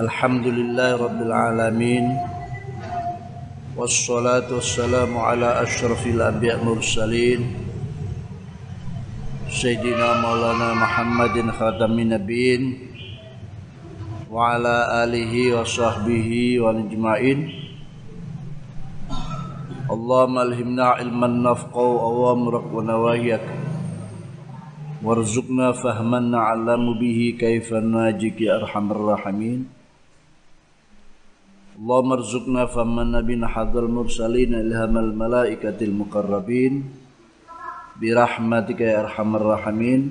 الحمد لله رب العالمين والصلاة والسلام على أشرف الأنبياء المرسلين سيدنا مولانا محمد خاتم النبيين وعلى آله وصحبه والإجمعين. اللهم ألهمنا علما نفقه أوامرك ونواهيك وارزقنا فهما نعلم به كيف ناجيك يا أرحم الراحمين. اللهم ارزقنا فهم النبينا حظ المرسلين إلهام الملائكة المقربين برحمتك يا أرحم الراحمين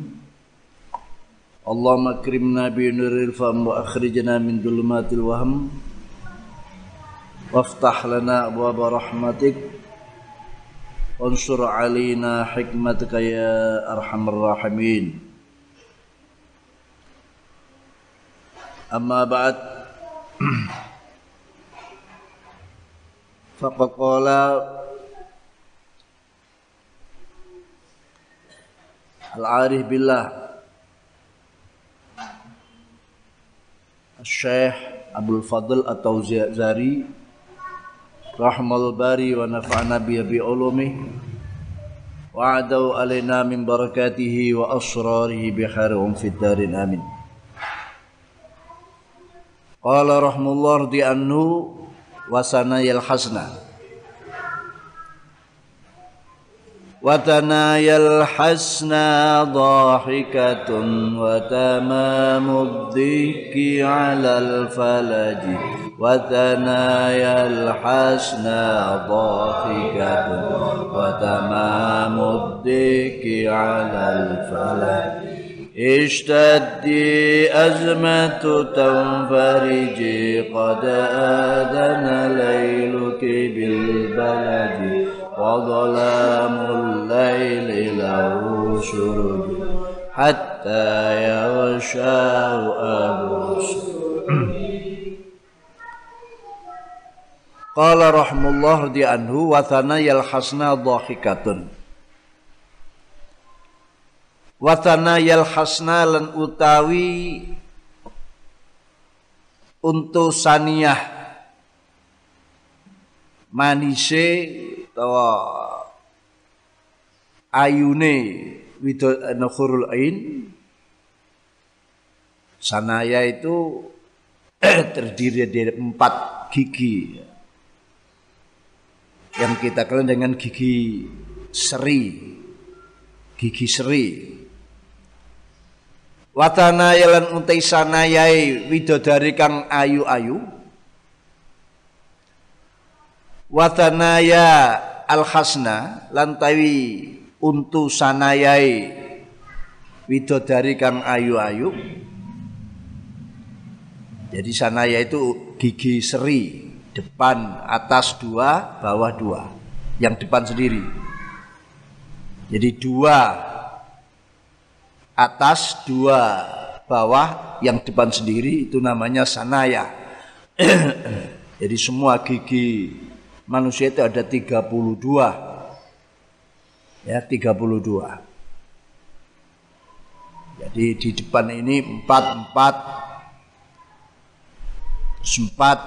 اللهم اكرمنا بنور الفهم وأخرجنا من ظلمات الوهم وافتح لنا أبواب رحمتك وانصر علينا حكمتك يا أرحم الراحمين أما بعد Faqad qala Al-Arif Billah Syekh Abdul Fadl atau Zari Rahmal Bari wa nafa'na bi bi ulumi wa adau alaina min barakatihi wa asrarihi bi khairin fid darin amin Qala rahmullah di anhu wasanayal hasna watanayal hasna dhahikatun wa tamamud dhikri alal falaji watanayal hasna dhahikatun wa tamamud dhikri alal falaji اشتدي أزمة تنفرجي قد آذن ليلك بالبلد وظلام الليل له شرب حتى يغشاه أبو قال رحم الله رضي عنه وثنايا الحسنى ضاحكة. Watana yal hasna lan utawi untuk saniyah. Manise utawa ayune widol nukhurul ain. Sanaya itu terdiri dari empat gigi. Yang kita kenal dengan gigi seri. Gigi seri Watana yalan untai sanayai widodari kang ayu-ayu. Watanaya al khasna lantawi untu sanayai widodari kang ayu-ayu. Jadi sanaya itu gigi seri, depan atas dua, bawah dua. Yang depan sendiri. Jadi dua atas dua bawah yang depan sendiri itu namanya sanaya. Jadi semua gigi manusia itu ada 32 ya 32 jadi di depan ini empat empat. Sempat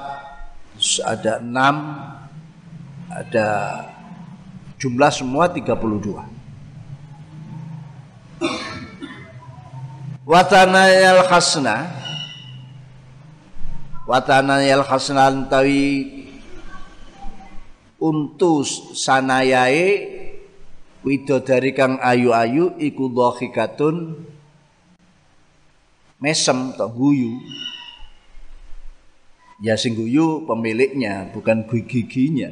ada enam ada jumlah semua 32 watanayal khasna watanayal khasna antawi untus sanayae widodari kang ayu-ayu iku dhahikatun mesem atau guyu. Ya sing guyu pemiliknya bukan giginya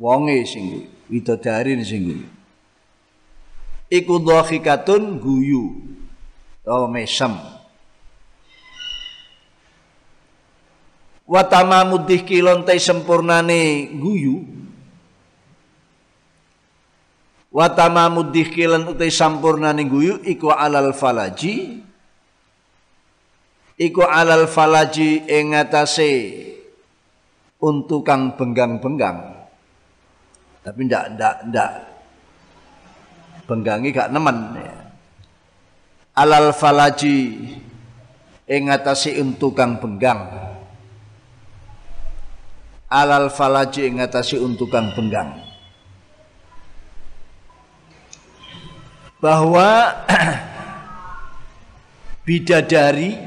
wonge sing widodari sing guyu. Iku dhahikatun guyu oh mesem wa tamamud dihkilon te sempurnane guyu. Wa tamamud dihkilan utai sampurnane guyu iku alal falaji. Iku alal falaji ing atase untuk kang benggang-benggang. Tapi ndak ndak ndak benggangi gak nemen. ya. Alal falaji ing untuk kang benggang alal falaji ing untuk kang benggang bahwa bidadari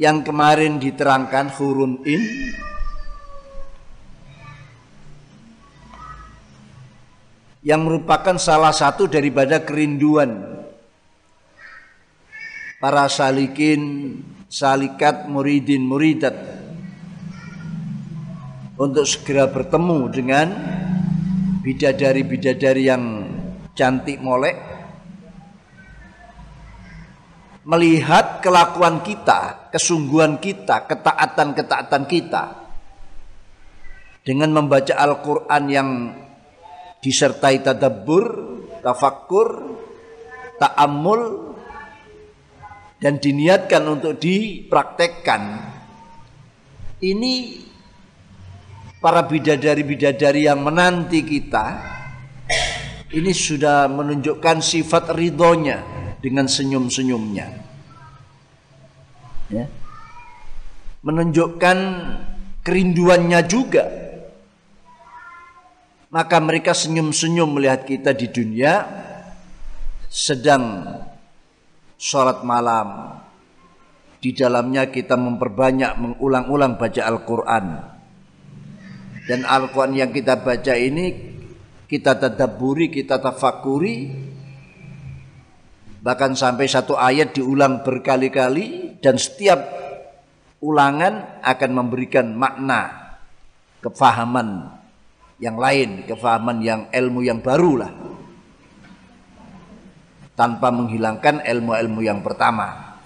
yang kemarin diterangkan hurun in yang merupakan salah satu daripada kerinduan para salikin, salikat, muridin, muridat. Untuk segera bertemu dengan bidadari-bidadari yang cantik molek melihat kelakuan kita, kesungguhan kita, ketaatan-ketaatan kita. Dengan membaca Al-Qur'an yang disertai tadabbur, tafakkur, ta'ammul dan diniatkan untuk dipraktekkan. Ini para bidadari-bidadari yang menanti kita ini sudah menunjukkan sifat ridhonya dengan senyum-senyumnya. Ya. Menunjukkan kerinduannya juga. Maka mereka senyum-senyum melihat kita di dunia sedang sholat malam. Di dalamnya kita memperbanyak mengulang-ulang baca Al-Quran dan Al-Quran yang kita baca ini kita tadaburi, kita tafakuri bahkan sampai satu ayat diulang berkali-kali dan setiap ulangan akan memberikan makna kefahaman yang lain, kefahaman yang ilmu yang baru lah tanpa menghilangkan ilmu-ilmu yang pertama.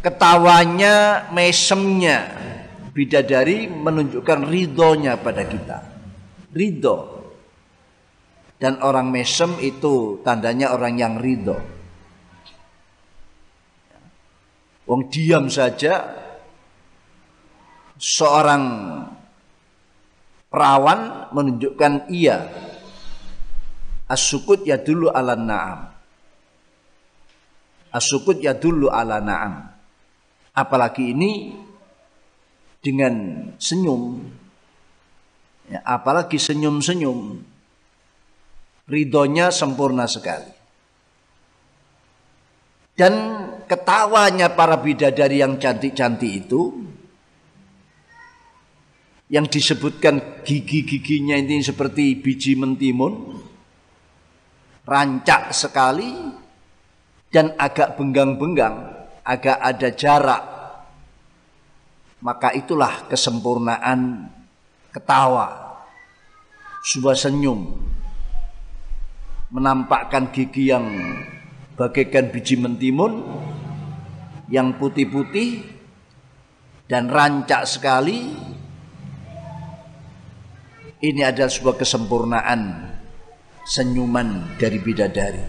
Ketawanya, mesemnya, bidadari menunjukkan ridhonya pada kita. Ridho. Dan orang mesem itu tandanya orang yang ridho. Wong diam saja seorang perawan menunjukkan iya. As-sukut ya dulu ala na'am. As-sukut ya dulu ala na'am. Apalagi ini dengan senyum. Ya, apalagi senyum-senyum. Ridhonya sempurna sekali. Dan ketawanya para bidadari yang cantik-cantik itu yang disebutkan gigi-giginya ini seperti biji mentimun rancak sekali dan agak benggang-benggang agak ada jarak maka itulah kesempurnaan ketawa sebuah senyum menampakkan gigi yang bagaikan biji mentimun yang putih-putih dan rancak sekali. Ini adalah sebuah kesempurnaan senyuman dari bidadari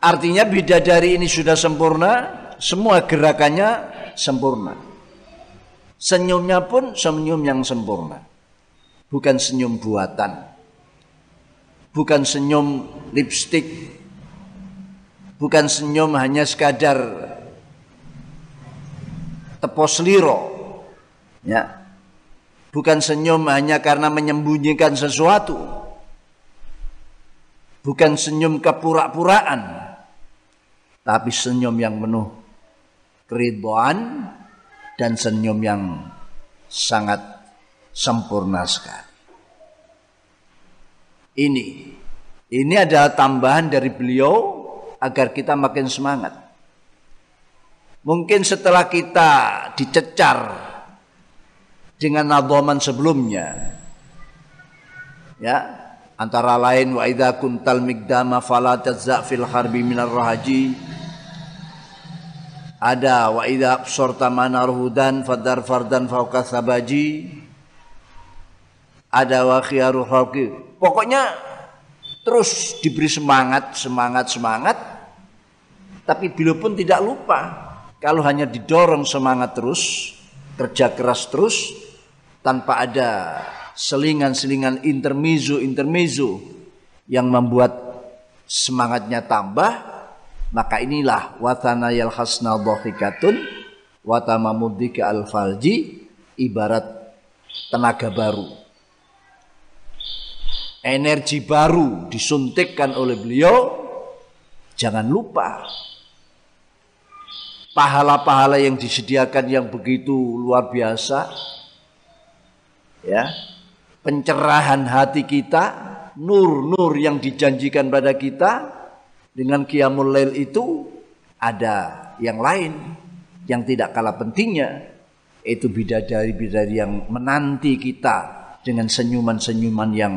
artinya bidadari ini sudah sempurna semua gerakannya sempurna. Senyumnya pun senyum yang sempurna. Bukan senyum buatan. Bukan senyum lipstick. Bukan senyum hanya sekadar tepos liro. Ya. Bukan senyum hanya karena menyembunyikan sesuatu. Bukan senyum kepura-puraan. Tapi senyum yang penuh keriduan dan senyum yang sangat sempurna sekali. Ini ini adalah tambahan dari beliau agar kita makin semangat. Mungkin setelah kita dicecar dengan nadhaman sebelumnya ya antara lain wa idza kuntal migdama fala tazza fil harbi minar rahaji. Ada wa idza absarta manar hudan fadar fardan fauqa sabaji. Ada wa khiyaru khalqi pokoknya terus diberi semangat semangat semangat. Tapi bila pun tidak lupa kalau hanya didorong semangat terus kerja keras terus tanpa ada selingan-selingan intermezzo intermezzo yang membuat semangatnya tambah maka inilah watana yal hasna dhahikatun watamamudika al falji ibarat tenaga baru. Energi baru disuntikkan oleh beliau. Jangan lupa pahala-pahala yang disediakan yang begitu luar biasa. Ya. Pencerahan hati kita, nur-nur yang dijanjikan pada kita dengan qiyamul lail itu ada yang lain yang tidak kalah pentingnya itu bidadari-bidadari yang menanti kita dengan senyuman-senyuman yang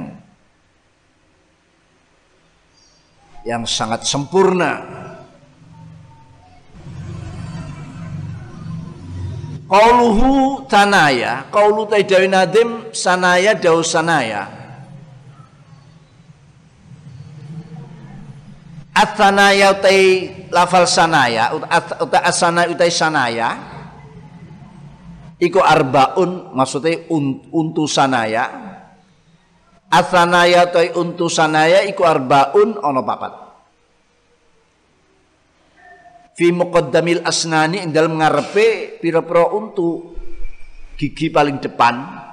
yang sangat sempurna. Qauluhu tanaya, qaulu taidawi nadim sanaya daus sanaya. Athanaya utai lafal sanaya utai asana utai sanaya. Iku arbaun maksudnya un, untu sanaya. Athanaya utai untu sanaya iku arbaun ono papat fi muqaddamil asnani ing dalem ngarepe pira-pira untu gigi paling depan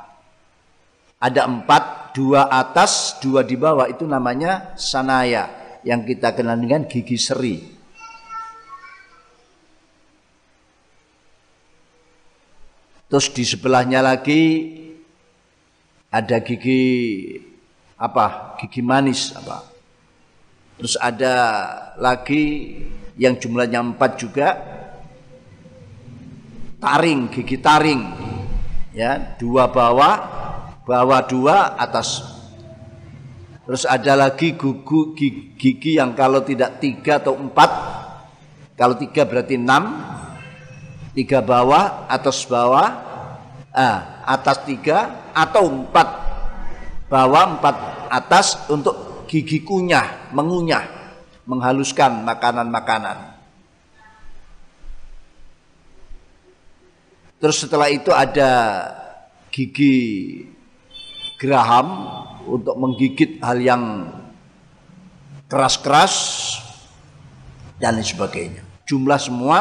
ada empat dua atas dua di bawah itu namanya sanaya yang kita kenal dengan gigi seri. Terus di sebelahnya lagi ada gigi apa? Gigi manis apa? Terus ada lagi yang jumlahnya empat juga taring, gigi taring, ya. Dua bawah, bawah dua, atas. Terus ada lagi gugu gigi yang kalau tidak tiga atau empat, kalau tiga berarti enam, tiga bawah, atas bawah, ah, atas tiga atau empat. Bawah, empat atas untuk gigi kunyah, mengunyah, menghaluskan makanan-makanan. Terus setelah itu ada gigi geraham untuk menggigit hal yang keras-keras dan lain sebagainya. Jumlah semua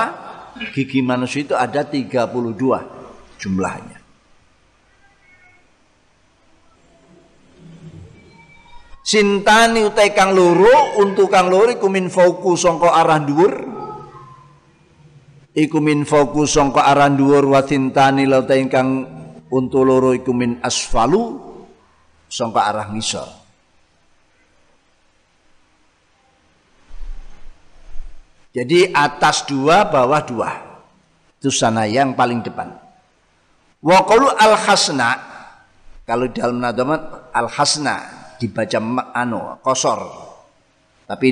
gigi manusia itu ada 32 jumlahnya. Sintani utai kang loro untuk kang loro iku min fauku sangka arah dhuwur. Iku min fauku sangka arah dhuwur wa sintani utai kang untuk loro iku min asfalu sangka arah ngisor. Jadi atas dua, bawah dua. Itu sana yang paling depan. Wa al hasna kalau dalam nadamat al hasna dibaca anu kosor. Tapi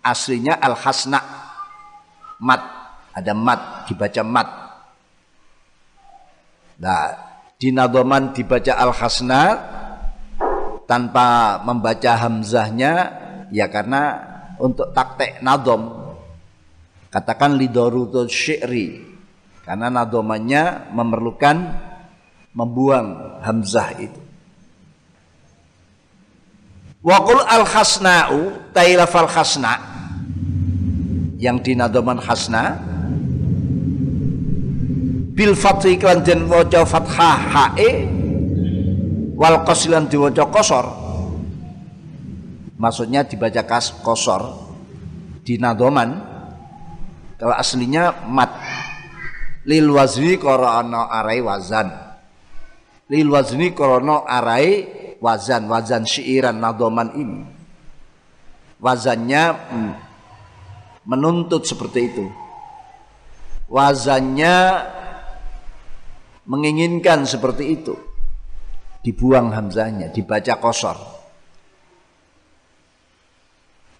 aslinya al hasna mat ada mat dibaca mat. Nah, di nadaman dibaca al hasna tanpa membaca hamzahnya ya karena untuk taktek nadom katakan lidorutul syi'ri karena nadomannya memerlukan membuang hamzah itu Waqul al khasna'u tailafal khasna. Yang di nadoman khasna. Bil fathi kan den fathah hae wal qasilan diwaca kosor maksudnya dibaca kas kosor di nadoman. Kalau aslinya mat. Lil wazni korona arai wazan. Lil wazni korona arai wazan wazan syiiran nadoman ini. Wazannya hmm, menuntut seperti itu. Wazannya menginginkan seperti itu. Dibuang hamzahnya, dibaca kosor.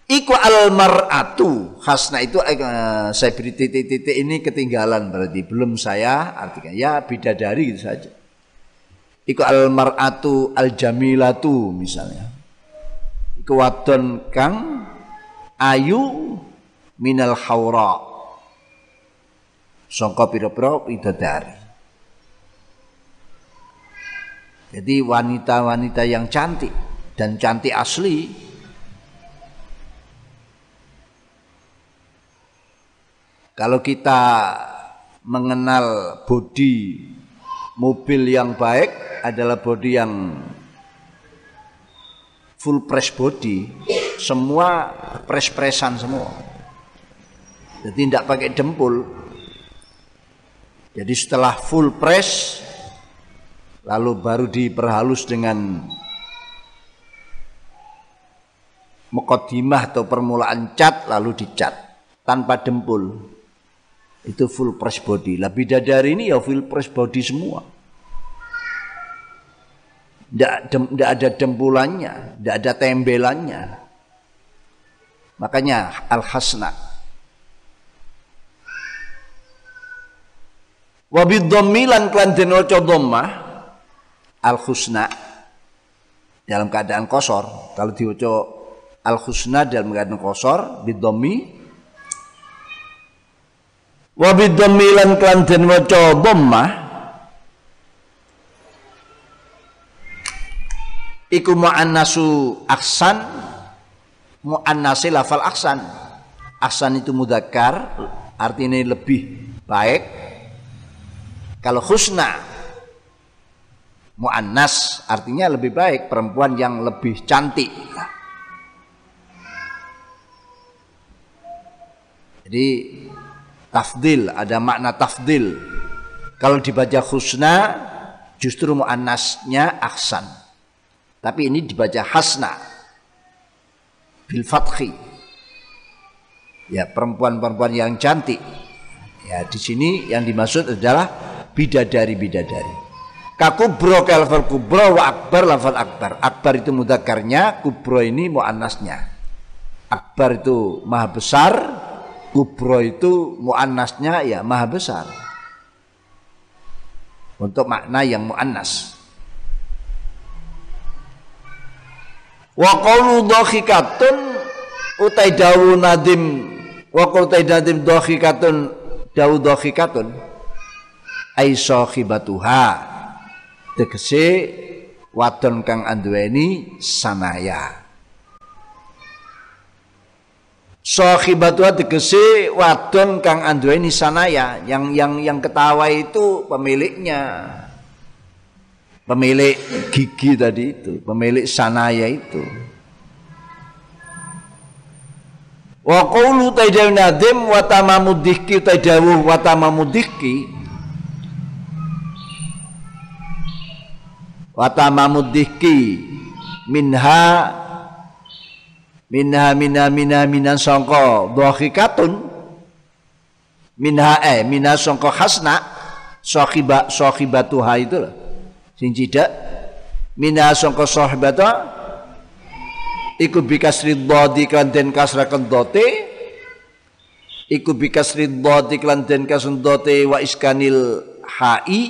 Iku al mar'atu khasna itu uh, saya beri titik-titik ini ketinggalan berarti. Belum saya artikan. Ya bidadari gitu saja. Iku al mar'atu al jamilatu misalnya. Iku wadon kang ayu minal haura. Sangka pira-pira bidadari. Jadi wanita-wanita yang cantik dan cantik asli Kalau kita mengenal bodi mobil yang baik adalah bodi yang full press body, semua press-pressan semua. Jadi tidak pakai dempul. Jadi setelah full press lalu baru diperhalus dengan mukodimah atau permulaan cat lalu dicat tanpa dempul itu full press body. Lah bidadari ini ya full press body semua. Tidak ada dempulannya, tidak ada tembelannya. Makanya al-hasna. Wa bidhammi lan klan den al-husna dalam keadaan kosor. Kalau diwaca al-husna dalam keadaan kosor bidhammi wa bidzammilan klan den waca dhammah iku muannasu aksan muannasi lafal aksan aksan itu mudakar artinya lebih baik. Kalau husna muannas artinya lebih baik perempuan yang lebih cantik. Jadi tafdil, ada makna tafdil. Kalau dibaca husna justru muannasnya ahsan. Tapi ini dibaca hasna bil fathi. Ya, perempuan-perempuan yang cantik. Ya, di sini yang dimaksud adalah bidadari-bidadari. Kakubro kalfal kubro wa akbar lafal akbar. Akbar itu mudakarnya, kubro ini muannasnya. Akbar itu maha besar, kubro itu muannasnya ya maha besar. Untuk makna yang muannas. Wa qawlu dhakhikatun utai dawu nadim. Wa qawlu utai nadim dhakhikatun dawu dhakhikatun. Ai sahibatuha tegese wadon kang anduweni sanaya Sahibatu tegese wadon kang anduweni sanaya yang yang yang ketawa itu pemiliknya. Pemilik gigi tadi itu, pemilik sanaya itu. Wa qawlu taidawu nadim wa tamamu dhikki taidawu wa tamamu wa tamamu minha minha minha minha minha sangka dhahikatun. Minha eh minha sangka hasna sahiba sahibatuha itu loh. Sing tidak minha sangka sahibatu iku bikasri dhadi kan den kasrakan dote iku bikasri dhadi kan den kasrakan wa iskanil hai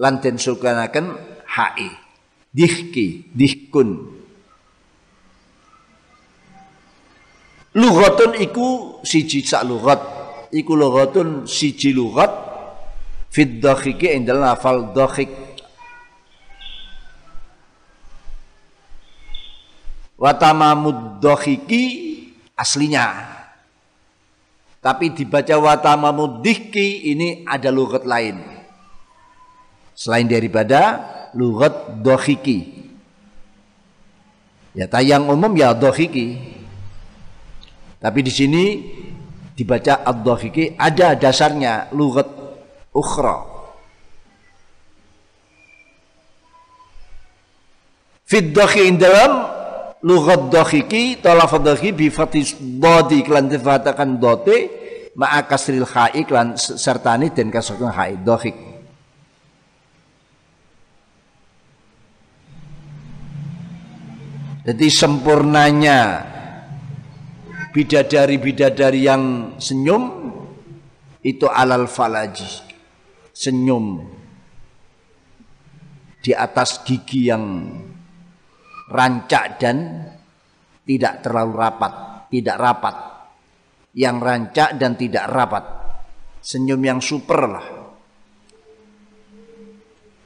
lan den sukanaken hai. Dihki dihkun Lughatun iku siji sak lughat. Iku lughatun siji lughat fid dakhiki ing dalam lafal dakhik. Wa tamamud aslinya. Tapi dibaca wa tamamud dihki ini ada lughat lain. Selain daripada lughat dakhiki. Ya tayang umum ya dakhiki. Tapi di sini dibaca ad-dhahiqi ada dasarnya lughat ukhra. Fid dakhi dalam lughat dhahiqi talafadz dhahi bi fathis dhadi klan difatakan dote ma'a kasril kha'i klan sertani dan kasrul kha'i dhahiq. Jadi sempurnanya bidadari-bidadari yang senyum itu alal falaji senyum di atas gigi yang rancak dan tidak terlalu rapat, tidak rapat. Yang rancak dan tidak rapat. Senyum yang super lah.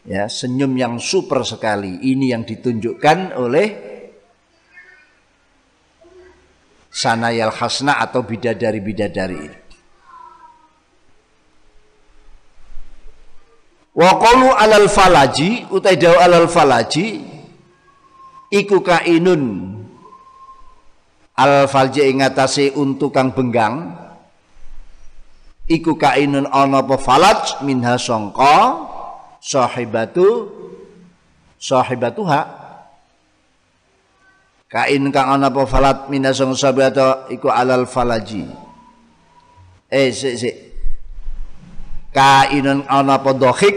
Ya, senyum yang super sekali. Ini yang ditunjukkan oleh sanayal khasna atau bidadari-bidadari ini. Wa qalu alal falaji utai dawu alal falaji iku kainun al falji ing atase untu kang benggang iku kainun ana apa falaj minha sangka sahibatu sahibatuha kain kang ana apa falat minha sangka sahibatu iku alal falaji. Eh sik sik. Kainun ana apa dohik?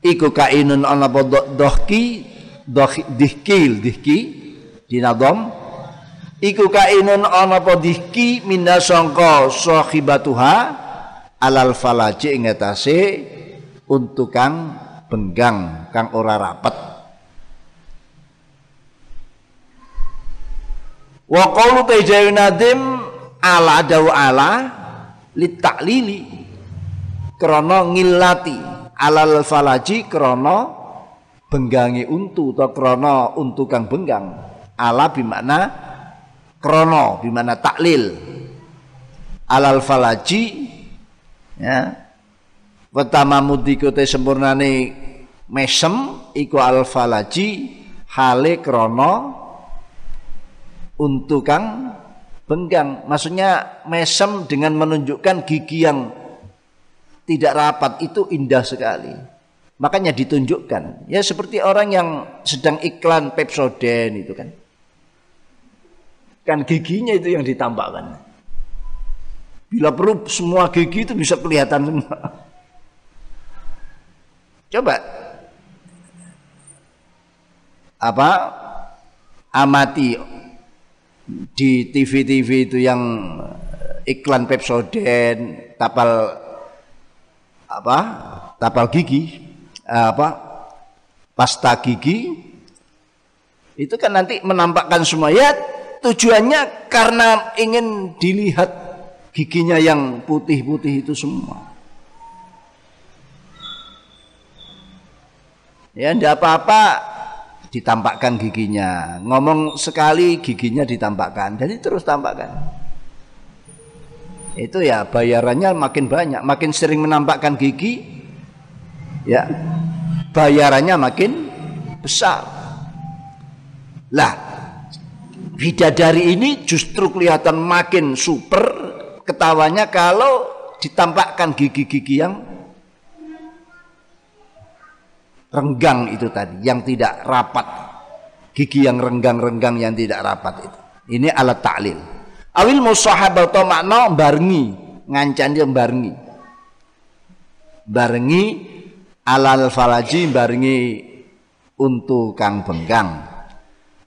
Iku kainun ana apa dohki? Dihkil dihki? Dinadom. Iku kainun ana apa dihki? Minna sangka sahibatuha alal falaji ing untuk kang benggang kang ora rapet wa qawlu nadim ala dawu ala litaklili. Krana ngilati alal falaji krana benggangi untu atau krana untu kang benggang. Ala bimakna krana bimakna taklil. Alal falaji ya. Pertama mudiko te sempurnane mesem iku al falaji hale krana untu kang benggang. Maksudnya mesem dengan menunjukkan gigi yang tidak rapat itu indah sekali. Makanya ditunjukkan. Ya seperti orang yang sedang iklan Pepsodent itu kan. Kan giginya itu yang ditambahkan. Bila perlu semua gigi itu bisa kelihatan semua. Coba apa amati di TV-TV itu yang iklan Pepsodent, tapal apa? Tapal gigi, apa? Pasta gigi itu kan nanti menampakkan semua ya tujuannya karena ingin dilihat giginya yang putih-putih itu semua. Ya, tidak apa-apa ditampakkan giginya. Ngomong sekali giginya ditampakkan. Jadi terus tampakkan. Itu ya bayarannya makin banyak, makin sering menampakkan gigi ya bayarannya makin besar. Lah, bidadari ini justru kelihatan makin super ketawanya kalau ditampakkan gigi-gigi yang renggang itu tadi yang tidak rapat. Gigi yang renggang-renggang yang tidak rapat itu. Ini alat taklil. Awil musahabat atau makna barengi. Ngancan dia barengi. Barengi alal falaji barengi untuk kang benggang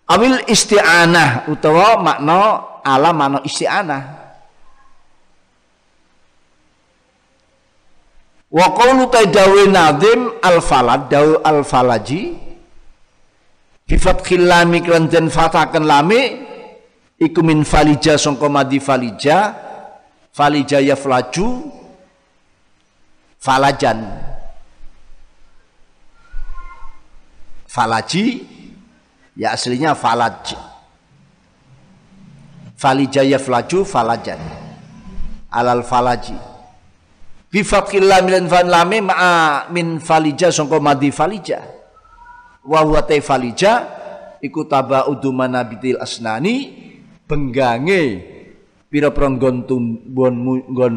awil isti'anah utawa makna ala makna isti'anah Wa qawlu taidawi nadim al-falad dawu al-falaji. Bi fathil lam iklan den fatakan lame iku min falija sangka madi falija. Falija yaflaju falajan. Falaji ya aslinya falaj. Falija yaflaju falajan. Alal falaji bi fathillah min fan lami ma'a min falija sangka madi falija wa huwa falija iku tabaudu manabitil asnani benggange pira-pira nggon tumbon nggon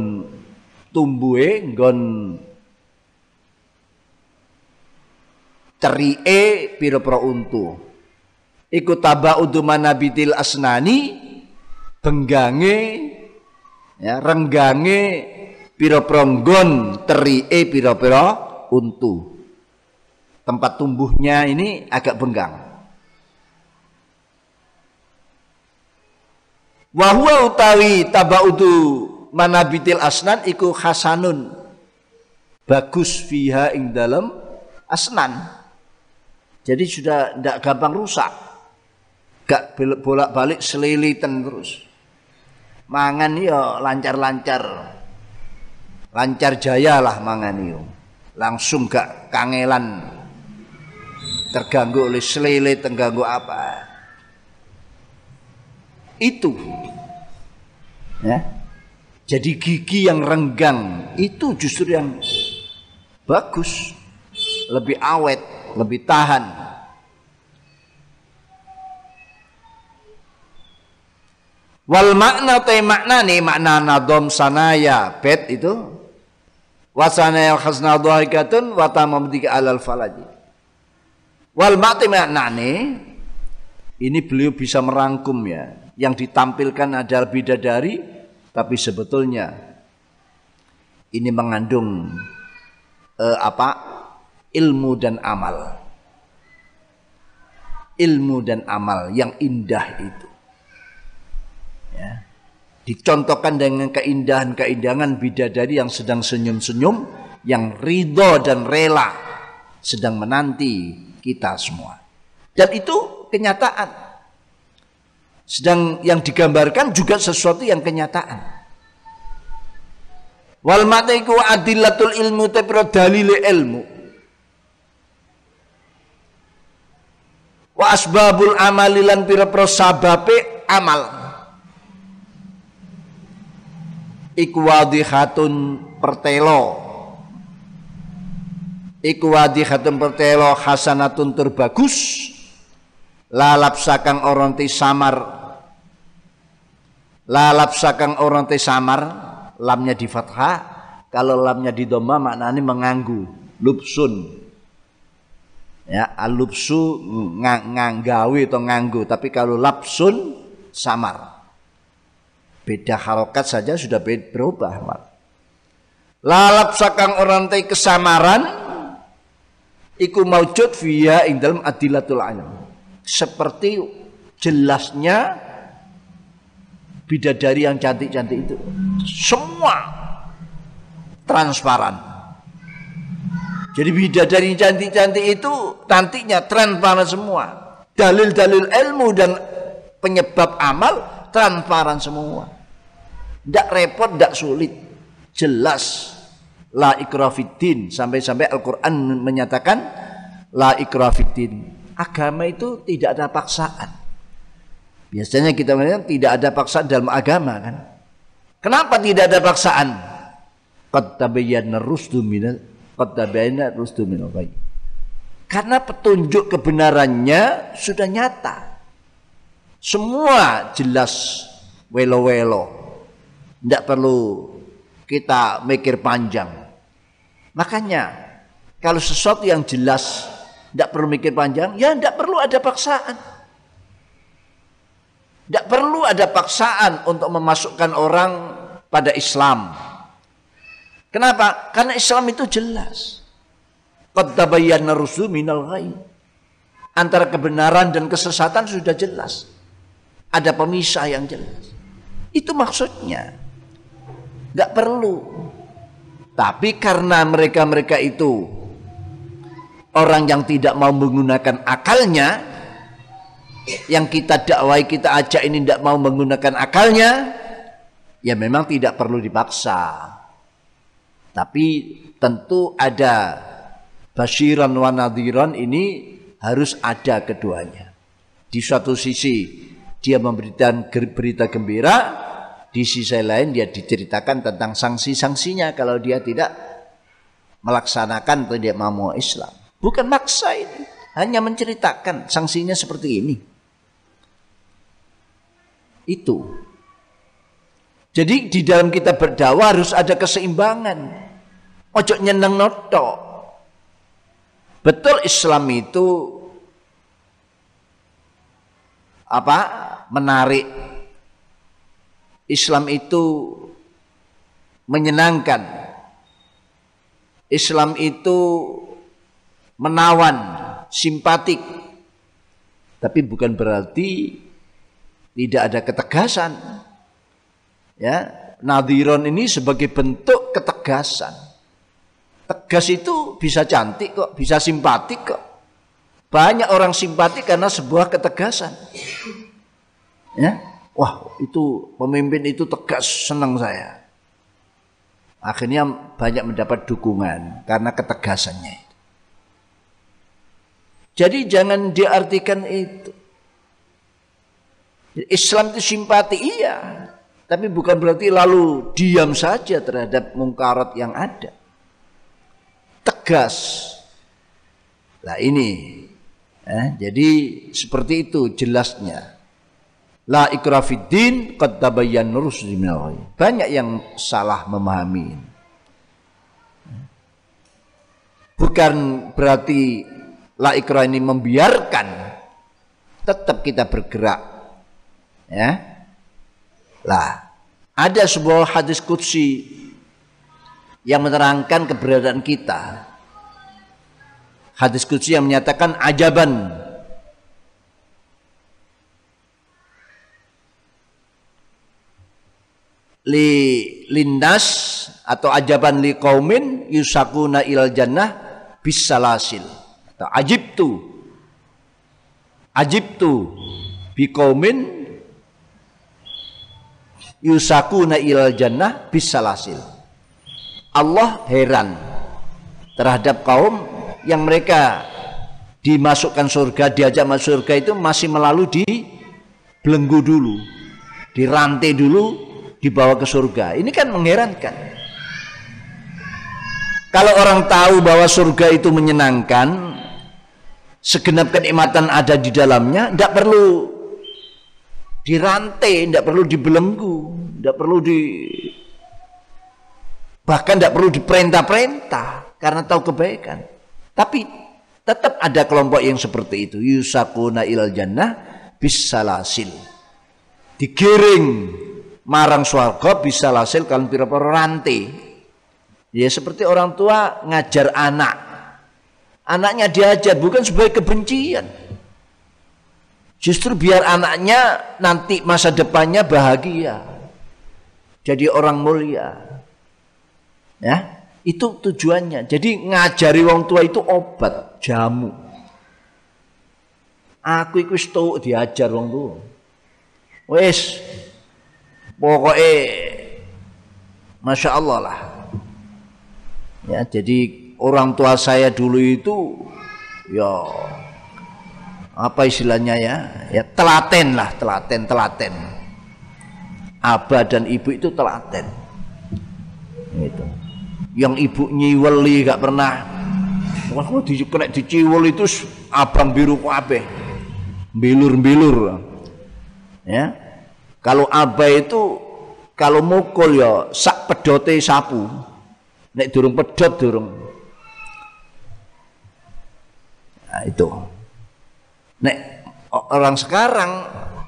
tumbuhe nggon cerike pira-pira untu. Iku tabaudu manabitil asnani benggange ya renggange pira-pira nggon terie pira-pira untu. Tempat tumbuhnya ini agak benggang. Wa huwa utawi tabaudu manabitil asnan iku hasanun. Bagus fiha ing dalam asnan. Jadi sudah tidak gampang rusak. Gak bolak-balik selilitan terus. Mangan ya lancar-lancar. Lancar jaya lah mangan yo. Langsung gak kangelan terganggu oleh selilit, terganggu apa. Itu. Ya. Jadi gigi yang renggang itu justru yang bagus, lebih awet, lebih tahan. Wal makna te makna nih makna nadom sanaya bet itu wasana yang khasna dhahikatun wa tamamdika alal falaji. Wal nih ini beliau bisa merangkum ya. Yang ditampilkan adalah bidadari tapi sebetulnya ini mengandung eh, apa ilmu dan amal. Ilmu dan amal yang indah itu. Ya. Dicontohkan dengan keindahan-keindahan bidadari yang sedang senyum-senyum, yang ridho dan rela sedang menanti kita semua. Dan itu kenyataan. Sedang yang digambarkan juga sesuatu yang kenyataan. Wal matiku adilatul ilmu tapi dalil ilmu. wa asbabul amalilan pira-pira sababe amal iku wadihatun pertelo. Iku wadihatun pertelo hasanatun terbagus. Lalap sakang orang ti samar. Lalap sakang orang ti samar lamnya di fathah. Kalau lamnya di doma maknanya menganggu. Lupsun. Ya alupsu nganggawi atau nganggu. Tapi kalau lapsun samar beda harokat saja sudah berubah Mak. lalap sakang orang tay kesamaran iku maujud via ing dalam adilatul alam seperti jelasnya bidadari yang cantik-cantik itu semua transparan jadi bidadari cantik-cantik itu nantinya transparan semua. Dalil-dalil ilmu dan penyebab amal transparan semua. Tidak repot, tidak sulit. Jelas. La ikrafidin. Sampai-sampai Al-Quran menyatakan La ikrafidin. Agama itu tidak ada paksaan. Biasanya kita melihat tidak ada paksaan dalam agama kan. Kenapa tidak ada paksaan? Qad tabayyana rusdu minal qad tabayyana rusdu minal. Karena petunjuk kebenarannya sudah nyata. Semua jelas welo-welo. Tidak perlu kita mikir panjang. Makanya kalau sesuatu yang jelas tidak perlu mikir panjang, ya tidak perlu ada paksaan. Tidak perlu ada paksaan untuk memasukkan orang pada Islam. Kenapa? Karena Islam itu jelas. Qad minal ghayb. Antara kebenaran dan kesesatan sudah jelas. Ada pemisah yang jelas. Itu maksudnya. Gak perlu. Tapi karena mereka-mereka itu orang yang tidak mau menggunakan akalnya, yang kita dakwai, kita ajak ini tidak mau menggunakan akalnya, ya memang tidak perlu dipaksa. Tapi tentu ada basyiran wa nadhiran ini harus ada keduanya. Di suatu sisi dia memberikan berita gembira, di sisi lain dia diceritakan tentang sanksi-sanksinya kalau dia tidak melaksanakan atau dia mau Islam. Bukan maksa ini, hanya menceritakan sanksinya seperti ini. Itu jadi di dalam kita berdakwah harus ada keseimbangan. Ojo nyeneng noto. Betul Islam itu apa? Menarik. Islam itu menyenangkan. Islam itu menawan, simpatik. Tapi bukan berarti tidak ada ketegasan. Ya, nadhiron ini sebagai bentuk ketegasan. Tegas itu bisa cantik kok, bisa simpatik kok. Banyak orang simpatik karena sebuah ketegasan. Ya, wah itu pemimpin itu tegas senang saya. Akhirnya banyak mendapat dukungan karena ketegasannya. Jadi jangan diartikan itu. Islam itu simpati iya, tapi bukan berarti lalu diam saja terhadap mungkarat yang ada. Tegas. Nah ini Eh, jadi seperti itu jelasnya. La ikrafiddin qad tabayyan Banyak yang salah memahami. Bukan berarti la ikrah ini membiarkan tetap kita bergerak. Ya. Lah, ada sebuah hadis qudsi yang menerangkan keberadaan kita hadis qudsi yang menyatakan ajaban li lindas atau ajaban li kaumin yusakuna il jannah bisalasil. Atau ajib tu ajib tu bi kaumin yusakuna il jannah bisalasil. Allah heran terhadap kaum yang mereka dimasukkan surga, diajak masuk surga itu masih melalui di belenggu dulu, dirantai dulu, dibawa ke surga. Ini kan mengherankan. Kalau orang tahu bahwa surga itu menyenangkan, segenap kenikmatan ada di dalamnya, tidak perlu dirantai, tidak perlu dibelenggu, tidak perlu di bahkan tidak perlu diperintah-perintah karena tahu kebaikan. Tapi tetap ada kelompok yang seperti itu. Yusakuna ilal jannah bisalasil. Digiring marang swarga bisalasil kan pira-pira rantai. Ya seperti orang tua ngajar anak. Anaknya diajar bukan sebagai kebencian. Justru biar anaknya nanti masa depannya bahagia. Jadi orang mulia. Ya, itu tujuannya. Jadi ngajari wong tua itu obat, jamu. Aku iku wis diajar wong tua. Wis pokoknya Masya Allah lah. Ya, jadi orang tua saya dulu itu ya apa istilahnya ya? Ya telaten lah, telaten, telaten. Abah dan ibu itu telaten. Gitu yang ibu nyiweli gak pernah wah di kena diciwel itu abang biru kabeh bilur-bilur ya kalau abah itu kalau mukul ya sak pedote sapu. Nek durung pedot durung. Nah itu. Nek orang sekarang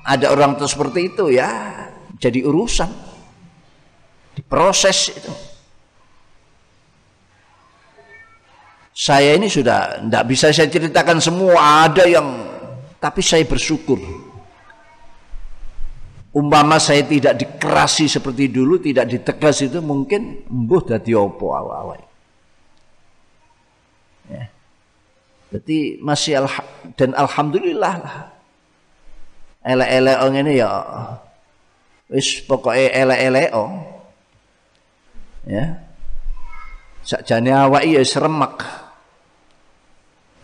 ada orang tuh seperti itu ya jadi urusan. Diproses itu. Saya ini sudah tidak bisa saya ceritakan semua, ada yang tapi saya bersyukur. Umpama saya tidak dikerasi seperti dulu, tidak ditegas itu mungkin embuh dadi opo awal-awal. Ya. Berarti masih alha dan alhamdulillah lah. Ele-ele ini ya wis pokoknya ele-ele Ya. Sakjane awak ya seremak.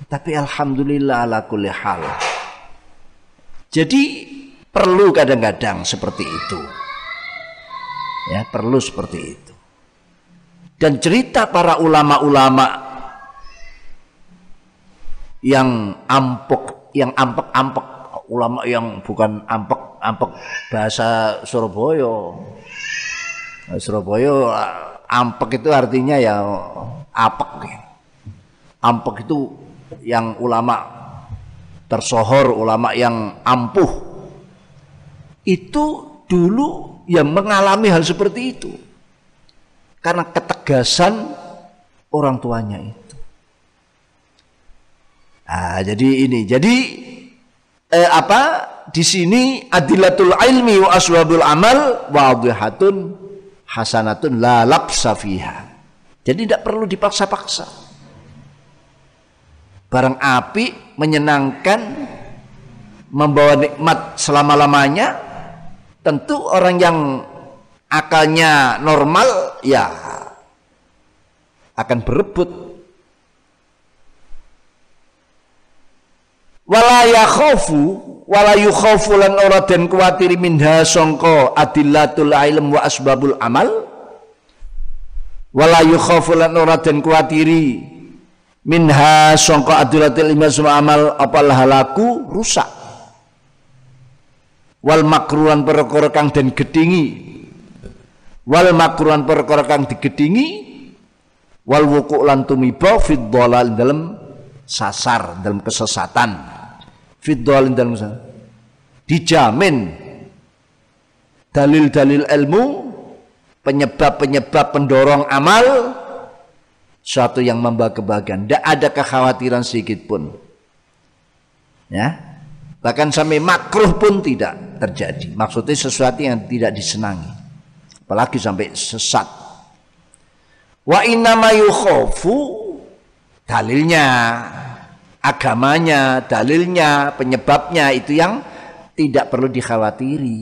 Tapi alhamdulillah ala kulli hal. Jadi perlu kadang-kadang seperti itu. Ya, perlu seperti itu. Dan cerita para ulama-ulama yang ampek, yang ampek-ampek, ulama yang bukan ampek-ampek bahasa Surabaya. Surabaya ampek itu artinya ya apek. Ampek itu yang ulama tersohor, ulama yang ampuh, itu dulu yang mengalami hal seperti itu. Karena ketegasan orang tuanya itu. Nah, jadi ini, jadi eh, apa di sini adilatul ilmi wa aswabul amal wadihatun hasanatun la labsa fiha. Jadi tidak perlu dipaksa-paksa. Barang api menyenangkan membawa nikmat selama-lamanya tentu orang yang akalnya normal ya akan berebut. Wala yakhafu wala yukhafu lan ora den kuwatir minha sangka adillatul ilm wa asbabul amal. Wala yukhafu lan ora den kuwatiri minha sangka adillatul ilm wa amal apa halaku rusak wal makruhan perkara kang den gedingi wal makruhan perkara kang digedingi wal wuku lan tumiba fid dalam sasar dalam kesesatan Fidwalin dalam sana. Dijamin dalil-dalil ilmu, penyebab-penyebab pendorong amal, suatu yang membawa kebahagiaan. Tidak ada kekhawatiran sedikit pun. Ya, bahkan sampai makruh pun tidak terjadi. Maksudnya sesuatu yang tidak disenangi. Apalagi sampai sesat. Wa inna ma dalilnya agamanya, dalilnya, penyebabnya itu yang tidak perlu dikhawatiri.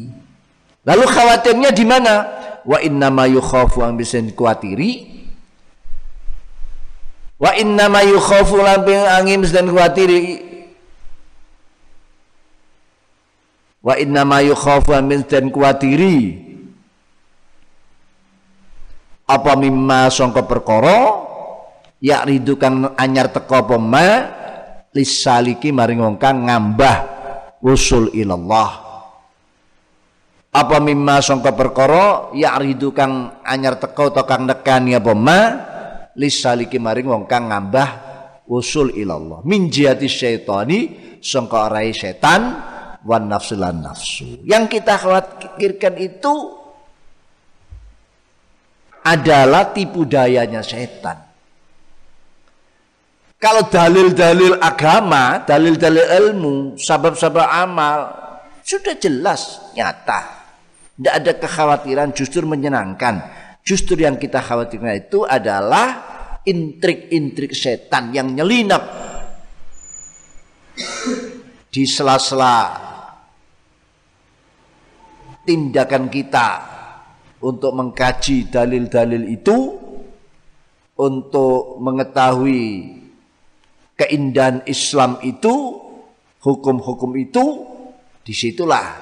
Lalu khawatirnya di mana? Wa inna ma yukhafu yang bisa dikuatiri. Wa inna ma yukhafu lamping angin bisa dikuatiri. Wa inna ma yukhafu yang bisa dikuatiri. Apa mimma songko perkoro ya ridu kang anyar teko apa lisaliki maring wong kang ngambah usul ilallah apa mimma sangka perkara ya'ridu kang anyar teko to kang nekani apa ma lisaliki maring wong kang ngambah usul ilallah min jihati syaitani sangka arai setan wan nafsu lan nafsu yang kita khawatirkan itu adalah tipu dayanya setan kalau dalil-dalil agama, dalil-dalil ilmu, sabab-sabab amal sudah jelas nyata. Tidak ada kekhawatiran, justru menyenangkan. Justru yang kita khawatirkan itu adalah intrik-intrik setan yang nyelinap di sela-sela tindakan kita untuk mengkaji dalil-dalil itu untuk mengetahui keindahan Islam itu, hukum-hukum itu, di situlah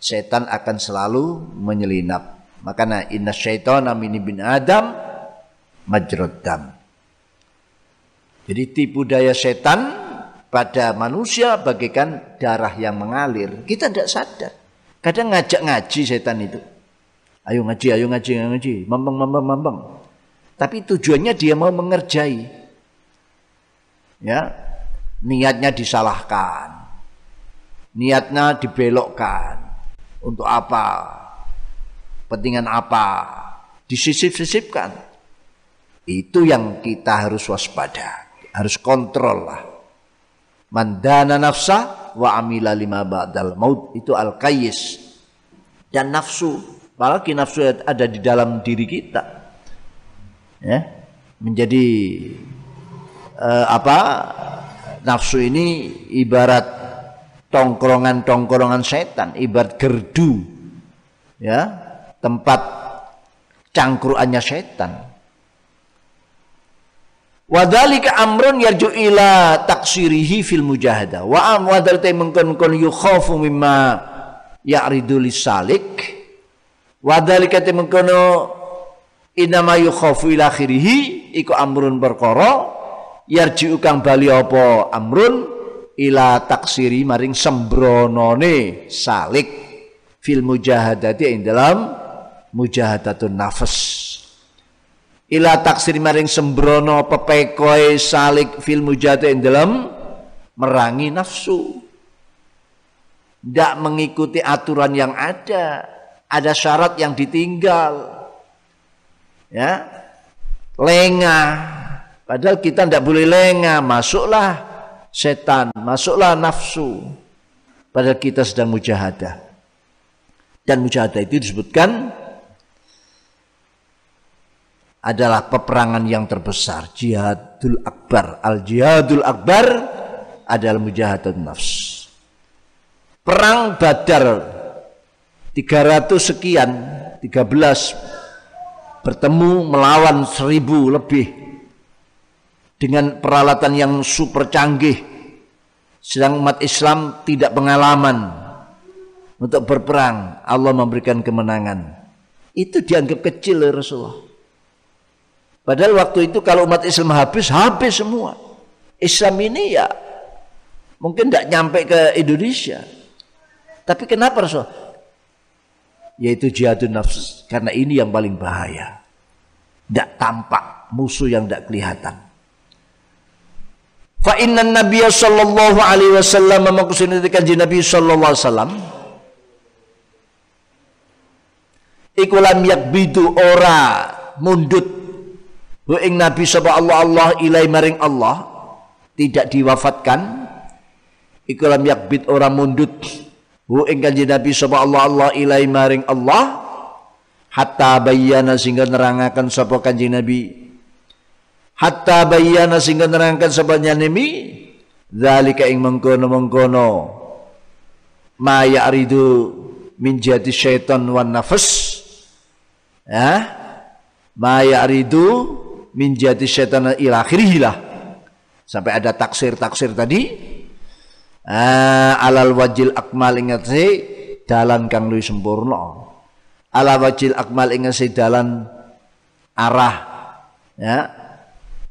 setan akan selalu menyelinap. Makanya inna syaitan amini bin Adam majroddam. Jadi tipu daya setan pada manusia bagaikan darah yang mengalir. Kita tidak sadar. Kadang ngajak ngaji setan itu. Ayo ngaji, ayo ngaji, ayo ngaji. Mambang, mambang, mambang. Tapi tujuannya dia mau mengerjai. Ya niatnya disalahkan. Niatnya dibelokkan. Untuk apa? Pentingan apa? Disisip-sisipkan. Itu yang kita harus waspada harus kontrol lah. Mandana nafsa wa amila lima ba'dal maut itu al kayis dan nafsu apalagi nafsu ada di dalam diri kita ya menjadi eh, apa nafsu ini ibarat tongkrongan-tongkrongan setan, ibarat gerdu, ya tempat cangkruannya setan. Wadhalika amrun yarju ila taksirihi fil mujahadah. Wa am wadhalika mengkon kon yukhafu mimma ya'ridu lisalik. Wadhalika mengkono inama yukhafu ila akhirihi iku amrun perkara yarji'u kang bali apa amrun ila taksiri maring sembronone salik fil mujahadati ing dalam mujahadatun nafas ila taksiri maring sembrono pepekoe salik fil mujahadati ing dalam merangi nafsu. Tidak mengikuti aturan yang ada. Ada syarat yang ditinggal. Ya. Lengah. Padahal kita tidak boleh lengah, masuklah setan, masuklah nafsu. Padahal kita sedang mujahadah. Dan mujahadah itu disebutkan adalah peperangan yang terbesar. Jihadul Akbar. Al-Jihadul Akbar adalah mujahadah nafs. Perang Badar 300 sekian, 13 bertemu melawan seribu lebih dengan peralatan yang super canggih sedang umat Islam tidak pengalaman untuk berperang, Allah memberikan kemenangan. Itu dianggap kecil oleh Rasulullah. Padahal waktu itu kalau umat Islam habis, habis semua. Islam ini ya mungkin tidak nyampe ke Indonesia. Tapi kenapa Rasul? Yaitu jihadun nafs. Karena ini yang paling bahaya. Tidak tampak musuh yang tidak kelihatan. Fa inna Nabi sallallahu alaihi wasallam maksudnya kanjeng Nabi sallallahu alaihi wasallam iku lam yakbidu ora mundut wa ing Nabi sapa Allah Allah ilai maring Allah tidak diwafatkan iku lam yakbid ora mundut. Wa ing kanjeng Nabi sapa Allah Allah ilai maring Allah hatta bayyana sehingga nerangaken sapa kanjeng Nabi. Hatta bayyana sehingga nerangkan sebabnya nemi zalika ing mengkono-mengkono. Ma ya'ridu min jati syaitan wan nafas. Ya? Ma ya'ridu min jati syaitan sampai ada taksir-taksir tadi ah, alal wajil akmal ingat si dalan kang luwih sempurna ala wajil akmal ingat si dalan arah ya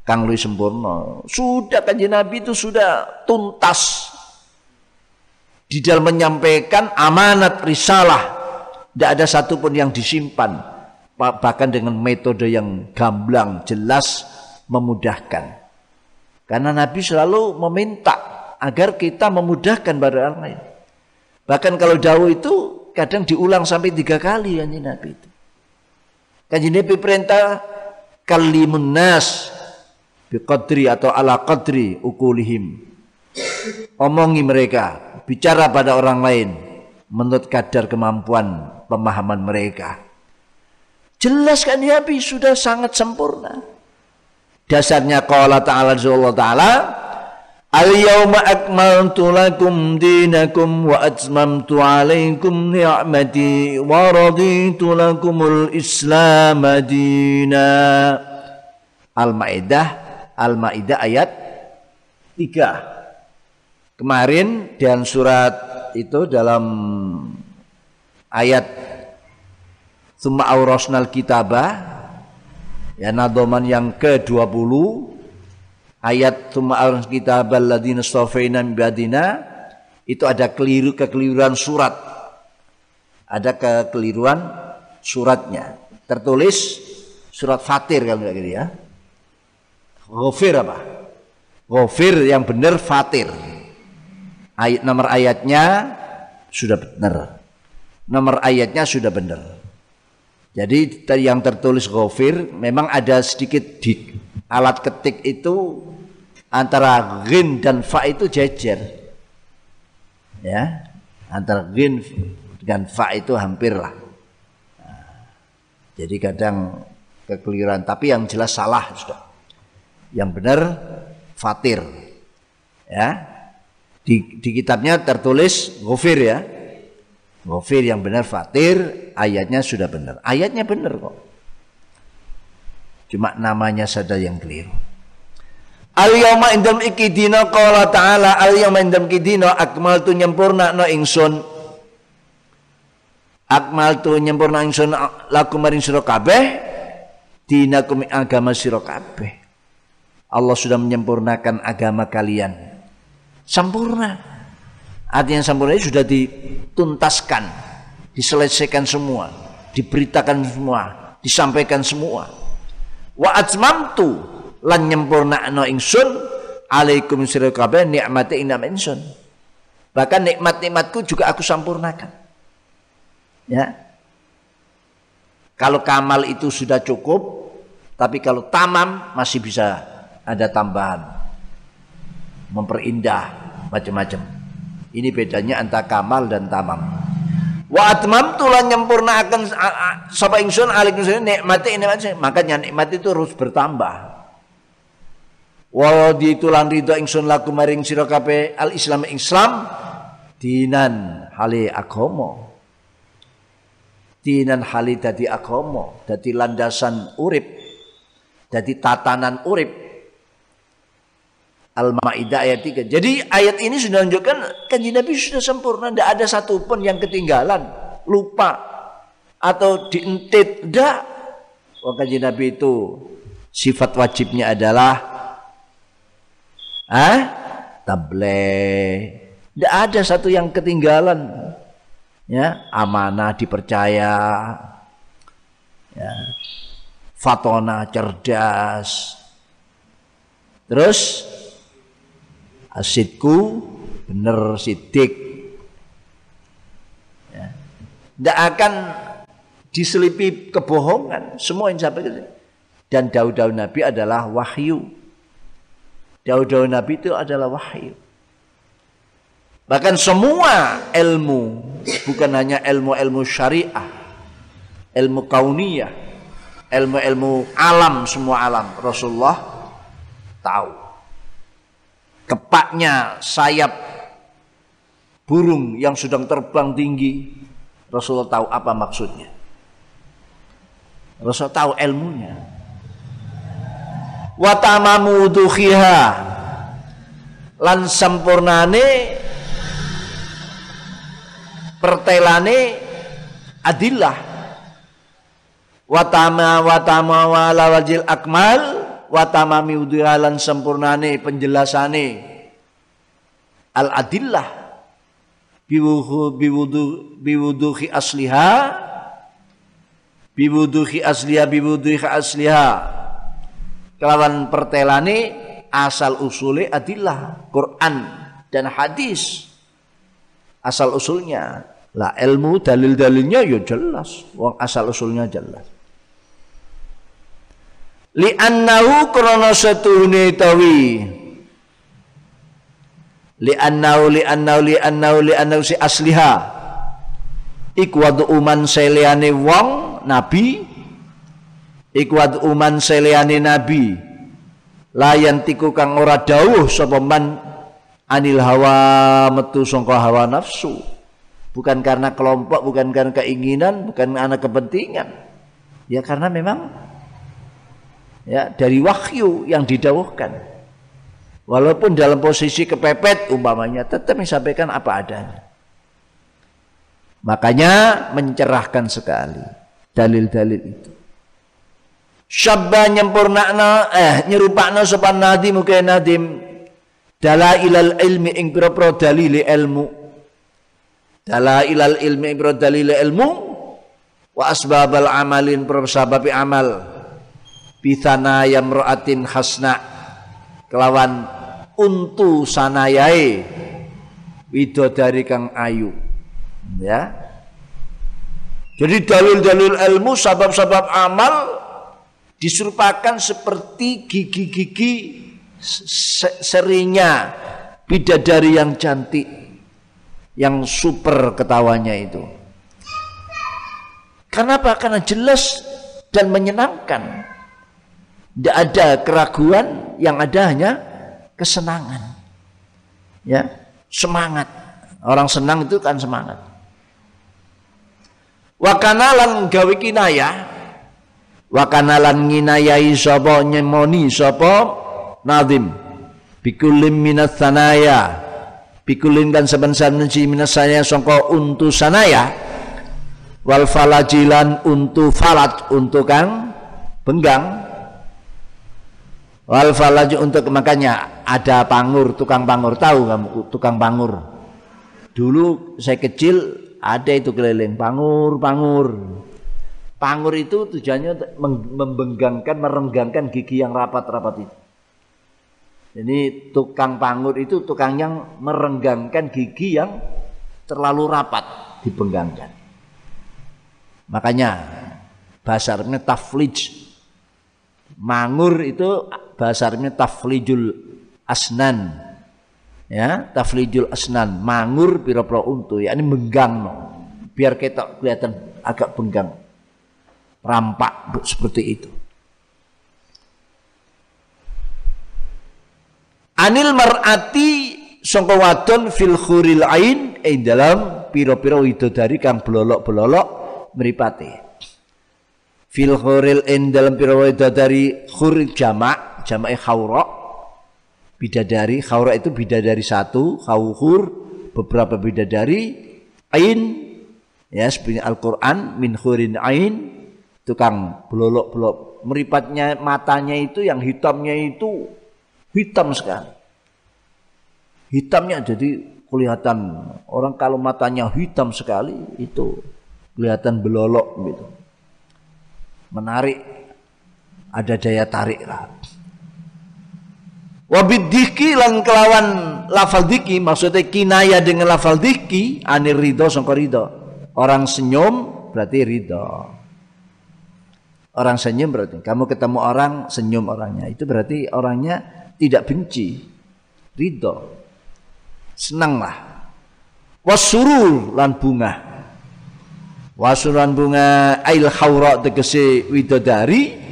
kang luwih sempurna. Sudah kanjeng Nabi itu sudah tuntas di dalam menyampaikan amanat risalah. Tidak ada satupun yang disimpan. Bahkan dengan metode yang gamblang, jelas, memudahkan. Karena Nabi selalu meminta agar kita memudahkan pada orang lain. Bahkan kalau jauh itu kadang diulang sampai tiga kali kanjeng Nabi itu. Kanjeng Nabi perintah kalimun nas biqadri atau ala qadri ukulihim omongi mereka bicara pada orang lain menurut kadar kemampuan pemahaman mereka jelas kan ya sudah sangat sempurna. Dasarnya qala ta'ala Allah ta'ala Al-yawma akmaltu lakum dinakum wa atmamtu alaikum ni'mati wa raditu lakumul islam dina. Al-Maidah Al-Maidah ayat 3. Kemarin dan surat itu dalam ayat Summa aurasnal kitabah ya nadoman yang ke-20 ayat Summa aurasnal kitabah ladina stofaina badina itu ada keliru kekeliruan surat ada kekeliruan suratnya tertulis surat fatir kalau tidak gitu ya Ghafir apa? Ghafir yang benar fatir. Ayat nomor ayatnya sudah benar. Nomor ayatnya sudah benar. Jadi yang tertulis ghafir memang ada sedikit di alat ketik itu antara ghin dan fa itu jejer. Ya, antara ghin dan fa itu hampir lah. jadi kadang kekeliruan, tapi yang jelas salah sudah yang benar fatir ya di, di kitabnya tertulis gofir ya gofir yang benar fatir ayatnya sudah benar. Ayatnya benar kok. Cuma namanya saja yang keliru. Al yawma indam ikidina qala ta'ala al yawma indam ikidina akmal tu nyempurna no ingsun. Akmal tu nyempurna ingsun laku maring sira kabeh dinakum agama sira kabeh. Allah sudah menyempurnakan agama kalian. Sempurna. Artinya sempurna itu sudah dituntaskan, diselesaikan semua, diberitakan semua, disampaikan semua. Wa atmamtu lan no ingsun alaikum sira kabeh nikmati inam ingsun. Bahkan nikmat-nikmatku juga aku sempurnakan. Ya. Kalau kamal itu sudah cukup, tapi kalau tamam masih bisa ada tambahan memperindah macam-macam Ini bedanya antara kamal dan tamam. Wa atmam tulan nyempurna akan sapa ingsun alik ingsun nikmati nikmat makanya nikmat itu harus bertambah. Wa di tulan ridho ingsun laku maring sira al Islam Islam dinan hale agama. Dinan hale dadi agama, dadi landasan urip, dadi tatanan urip Al-Maidah ayat 3. Jadi ayat ini sudah menunjukkan kanji Nabi sudah sempurna, tidak ada satupun yang ketinggalan, lupa atau dientit. Tidak. Oh, kanji Nabi itu sifat wajibnya adalah ah tabligh. Tidak ada satu yang ketinggalan. Ya, amanah dipercaya. Ya. Fatona cerdas. Terus asidku bener sidik. Ya. tidak akan diselipi kebohongan semua yang sampai dan daun-daun Nabi adalah wahyu. Daun-daun Nabi itu adalah wahyu. Bahkan semua ilmu bukan hanya ilmu-ilmu syariah ilmu kauniyah ilmu-ilmu alam semua alam Rasulullah tahu kepaknya sayap burung yang sedang terbang tinggi. Rasulullah tahu apa maksudnya. Rasul tahu ilmunya. Wa tamamu dukhiha lan sempurnane pertelane adillah watama watama wala wajil akmal watamami udihalan sempurnane penjelasane. Al adillah biwudu biwudu biwuduhi asliha biwuduhi asliha biwuduhi asliha. Kelawan pertelane asal usule adillah Quran dan hadis. Asal usulnya. Lah ilmu dalil-dalilnya ya jelas. Wong asal usulnya jelas li annahu krana setuhune tawi. Li annahu li annahu li annahu li annahu si asliha. Iku uman seliane wong nabi. Iku uman seliane nabi. Layan tiku kang ora dawuh sapa man anil hawa metu sangka hawa nafsu. Bukan karena kelompok bukan karena keinginan bukan karena kepentingan. Ya karena memang ya dari wahyu yang didawuhkan. Walaupun dalam posisi kepepet umpamanya tetap disampaikan apa adanya. Makanya mencerahkan sekali dalil-dalil itu. Syabba nyempurnakna eh nyerupakna sopan nadim muka nadim ilal ilmi ing pro dalil ilmu. ilal ilmi ing dalil ilmu wa asbabal amalin pro sababi amal bisana yamra'atin hasna kelawan untu sanayai widodari kang ayu. Ya. Jadi dalil-dalil ilmu sabab-sabab amal diserupakan seperti gigi-gigi serinya bidadari yang cantik yang super ketawanya itu. Kenapa? Karena jelas dan menyenangkan. Tidak ada keraguan, yang ada hanya kesenangan. Ya, semangat. Orang senang itu kan semangat. Wakanalan gawe kinaya, wakanalan nginayai sapa nyemoni sapa nadim. Bikulim minat sanaya. Bikulin kan saben-saben si minas saya sangka untuk sanaya. Wal falajilan untuk falat untuk kang benggang Wal falaju untuk makanya ada pangur, tukang pangur. Tahu kamu tukang pangur? Dulu saya kecil ada itu keliling pangur, pangur. Pangur itu tujuannya membenggangkan, merenggangkan gigi yang rapat-rapat itu. Jadi tukang pangur itu tukang yang merenggangkan gigi yang terlalu rapat dibenggangkan. Makanya bahasa Arabnya taflij. Mangur itu bahasa Arabnya taflijul asnan Ya, taflijul asnan, mangur pira-pira untu, yakni menggang no. Biar kita kelihatan agak benggang. Rampak seperti itu. Anil mar'ati sangka wadon fil khuril ain ing dalam pira-pira widodari kang blolok-blolok mripate. Fil khuril ain dalam pira widodari khuril jamak, jamak khawra. Bidadari khawra itu bidadari satu khawhur beberapa bidadari ain ya seperti Al-Qur'an min khurin ain tukang belolok-belok meripatnya matanya itu yang hitamnya itu hitam sekali. Hitamnya jadi kelihatan orang kalau matanya hitam sekali itu kelihatan belolok gitu. Menarik. Ada daya tarik lah Wabidiki lan kelawan lafal diki maksudnya kinaya dengan lafal diki anir ridho sangka ridho. Orang senyum berarti ridho. Orang senyum berarti kamu ketemu orang senyum orangnya itu berarti orangnya tidak benci, ridho, senang lah. Wasurul lan bunga. Wasuran bunga ail khawra tegese widodari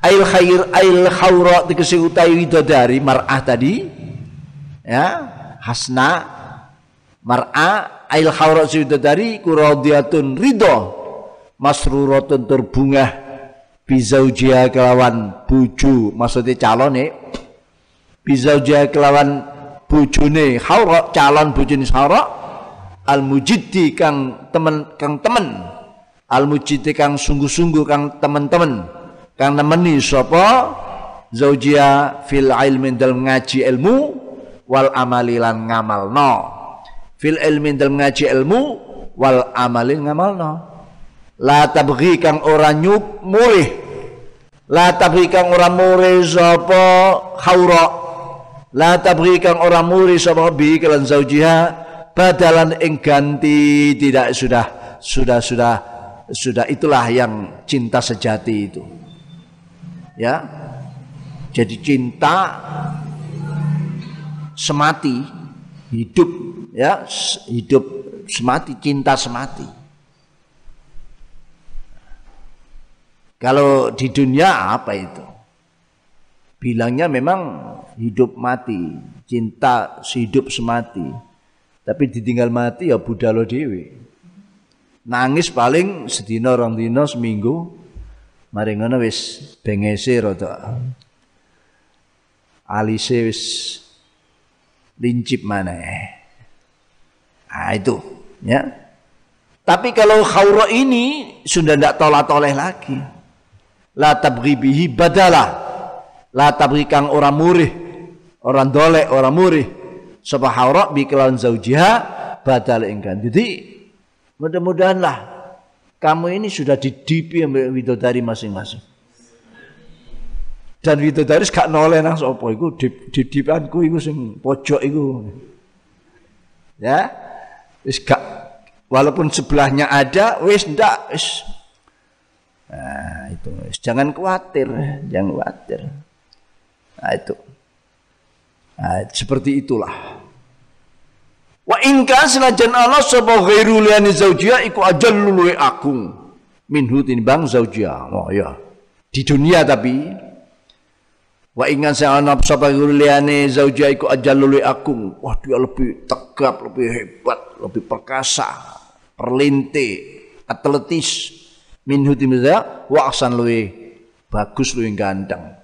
ail khair ail khawra tegese utai widodari mar'ah tadi ya hasna mar'ah ail khawra widodari kuradiyatun ridho masruratun terbunga bizaujia kelawan buju maksudnya calon nih bizaujia kelawan bujune khawra calon bujune khawra al mujiddi kang temen kang temen al mujiddi kang sungguh-sungguh kang temen-temen kang nemeni sapa? Zaujia fil ilmi dalam ngaji ilmu wal amali lan ngamalno. Fil ilmi dalam ngaji ilmu wal amali ngamalno. La tabghi kang ora nyup mulih. La tabghi kang ora mulih sapa khaura. La tabghi kang ora mulih sapa bi kelan zaujiha badalan ing ganti tidak sudah sudah sudah sudah itulah yang cinta sejati itu ya. Jadi cinta semati hidup ya hidup semati cinta semati. Kalau di dunia apa itu? Bilangnya memang hidup mati cinta hidup semati. Tapi ditinggal mati ya budalo dewi nangis paling sedina orang dino seminggu Mari ngono wis bengese rada alise wis lincip mana Ah itu, ya. Tapi kalau khaura ini sudah tidak tolak-toleh lagi. La tabghi bihi badalah. La tabghi kang orang murih, orang dolek, orang murih. Sapa khaura bi kelawan zaujiha badal. Jadi mudah-mudahanlah kamu ini sudah didipi widodari masing-masing. Dan widodari gak noleh nang sapa iku didipanku iku sing pojok iku. Ya. Wis gak walaupun sebelahnya ada wis ndak wis Nah, itu jangan khawatir, jangan khawatir. Nah, itu. Nah, seperti itulah. Wa ingka senajan Allah sapa ghairu liani zaujia iku ajallu luwe agung minhu tinimbang zaujia. Oh ya. Di dunia tapi Wa ingan saya anak sapa liani zaujia iku ajallu luwe agung. Wah dia lebih tegap, lebih hebat, lebih perkasa, perlinte, atletis minhu tinimbang wa asan luwe bagus luwe ganteng.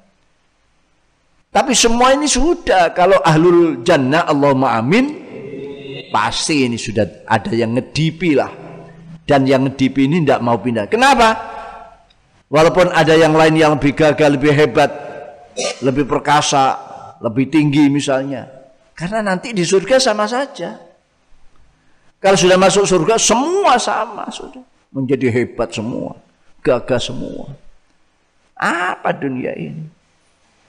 Tapi semua ini sudah kalau ahlul jannah Allahumma amin pasti ini sudah ada yang ngedipi lah. Dan yang ngedipi ini tidak mau pindah. Kenapa? Walaupun ada yang lain yang lebih gagal lebih hebat lebih perkasa lebih tinggi misalnya. Karena nanti di surga sama saja. Kalau sudah masuk surga semua sama sudah. Menjadi hebat semua gagah semua. Apa dunia ini?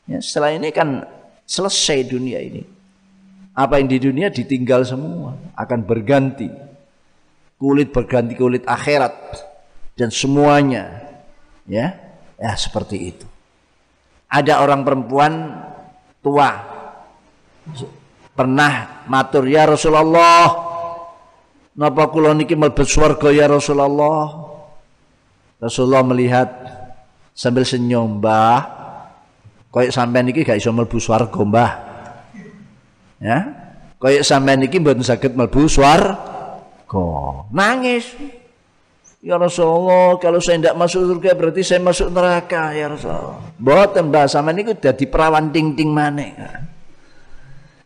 Ya, setelah ini kan selesai dunia ini apa yang di dunia ditinggal semua, akan berganti. Kulit berganti kulit akhirat dan semuanya ya, ya seperti itu. Ada orang perempuan tua pernah matur ya Rasulullah napa kula niki mlebet swarga ya Rasulullah Rasulullah melihat sambil senyum mbah koyok sampean niki gak iso mlebu swarga mbah ya koyok sampean niki mboten saged mlebu swarga nangis Ya Rasulullah, kalau saya tidak masuk surga berarti saya masuk neraka ya Rasulullah. Mboten mbah sama niku dadi perawan ting-ting maneh.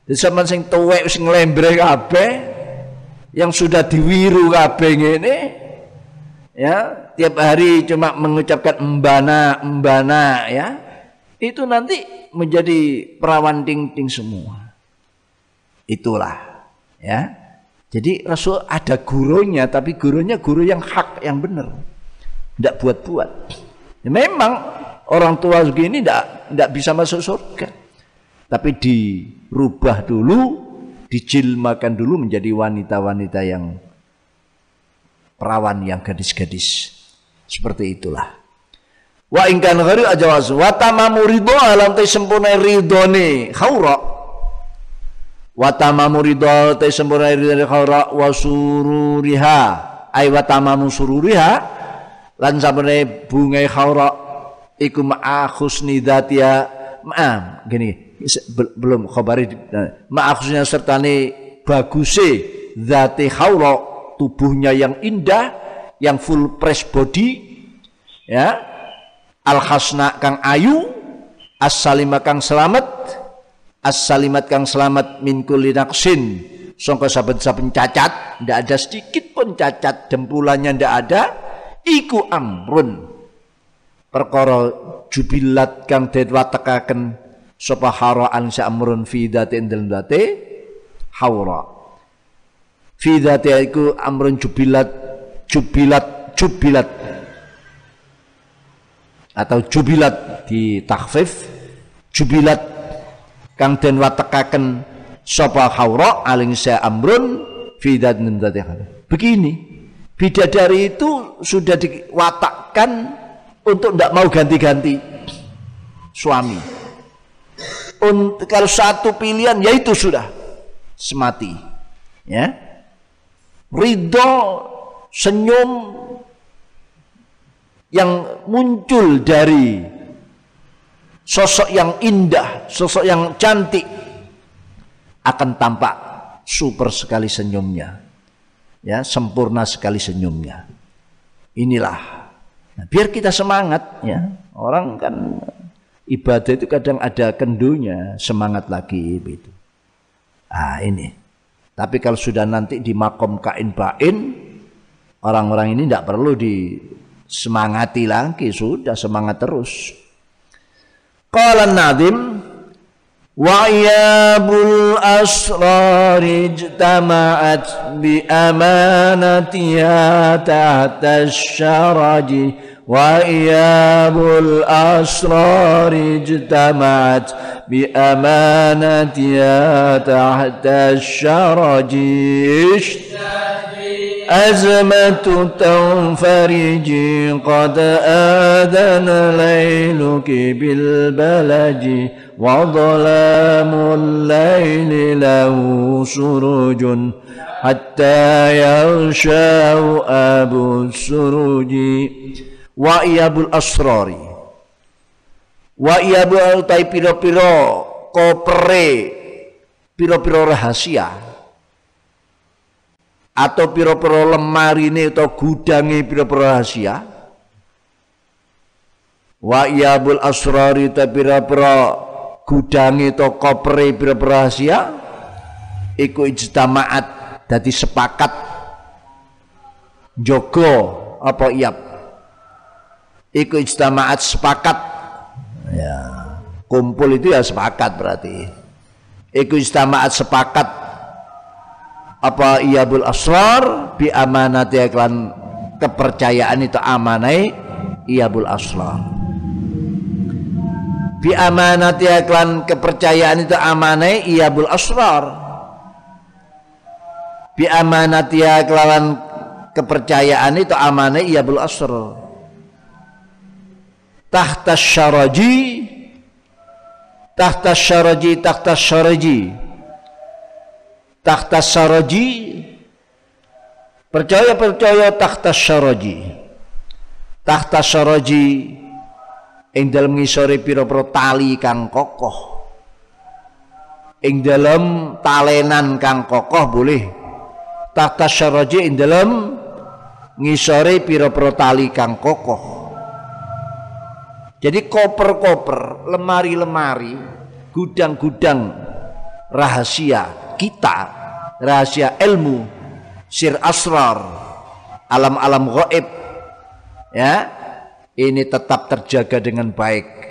Jadi sama sing tuwek sing lembre kabeh yang sudah diwiru kabeh ngene ya, tiap hari cuma mengucapkan embana embana ya. Itu nanti menjadi perawan ting-ting semua. Itulah ya. Jadi Rasul ada gurunya, tapi gurunya guru yang hak, yang benar. Tidak buat-buat. Memang orang tua begini tidak tidak bisa masuk surga. Tapi dirubah dulu, dijilmakan dulu menjadi wanita-wanita yang perawan, yang gadis-gadis. Seperti itulah. Wa ingkan ghari ajawaz wa tamamu ridho alam sempurna ridhone khaura wa tamamu ridha ta sempurna ridha khaira wa sururiha. Ai wa sururiha lan sabene bunga khaira iku ma'a husni dzatia ma'a gini belum khabari ma'a husni sertane baguse dzati khaira tubuhnya yang indah yang full press body ya. Al khasna kang ayu as salima kang selamat as-salimat kang selamat min kulli naqsin. Sangka saben-saben cacat ndak ada sedikit pun cacat dempulannya ndak ada iku amrun. Perkara jubilat kang den watekaken sapa haraan sa amrun fi dzati indal dzati haura. Fi dzati iku amrun jubilat jubilat jubilat. Atau jubilat di takhfif jubilat kang den watekaken sapa haura aling sa amrun fi begini bidadari itu sudah diwatakkan untuk tidak mau ganti-ganti suami. Untuk kalau satu pilihan yaitu sudah semati ya. Ridho senyum yang muncul dari sosok yang indah, sosok yang cantik akan tampak super sekali senyumnya. Ya, sempurna sekali senyumnya. Inilah. Nah, biar kita semangat ya. Orang kan ibadah itu kadang ada kendunya, semangat lagi begitu. Ah, ini. Tapi kalau sudah nanti di makom kain bain, orang-orang ini tidak perlu disemangati lagi, sudah semangat terus. Qala Nadim wa iyabul asrar ijtama'at bi amanatiha tahta syaraji wa iyabul asrar ijtama'at bi amanatiha tahta syaraji أزمة تنفرج قد آذن ليلك بالبلج وظلام الليل له سرج حتى يغشى أبو السرج. وإي أبو الأسرار وإي أبو أوتاي بيرو بيرو كوبري بيرو بيرو rahasia atau piro-piro lemari ini atau gudangi piro-piro rahasia? Wa iyabul asrari ta piro-piro gudangi atau kopre piro-piro rahasia? Iku ijtamaat dadi sepakat. Jogo apa iyab? Iku ijtamaat sepakat. Ya kumpul itu ya sepakat berarti. Iku ijtamaat sepakat apa iyabul asrar? Bi amanati iklan kepercayaan itu amanai iyabul asrar. Bi amanati iklan kepercayaan itu amanai iyabul asrar. Bi amanati iklan kepercayaan itu amanai iyabul asrar. Tahta syaraji tahta syaraji tahta syaraji tahta saraji percaya percaya tahta saraji tahta saraji ing dalam ngisore pira-pira tali kang kokoh. Ing dalam talenan kang kokoh boleh. Tahta saraji ing dalam ngisore pira-pira tali kang kokoh. Jadi koper-koper, lemari-lemari, gudang-gudang rahasia kita, rahasia ilmu, sir asrar, alam-alam gaib, ya, ini tetap terjaga dengan baik.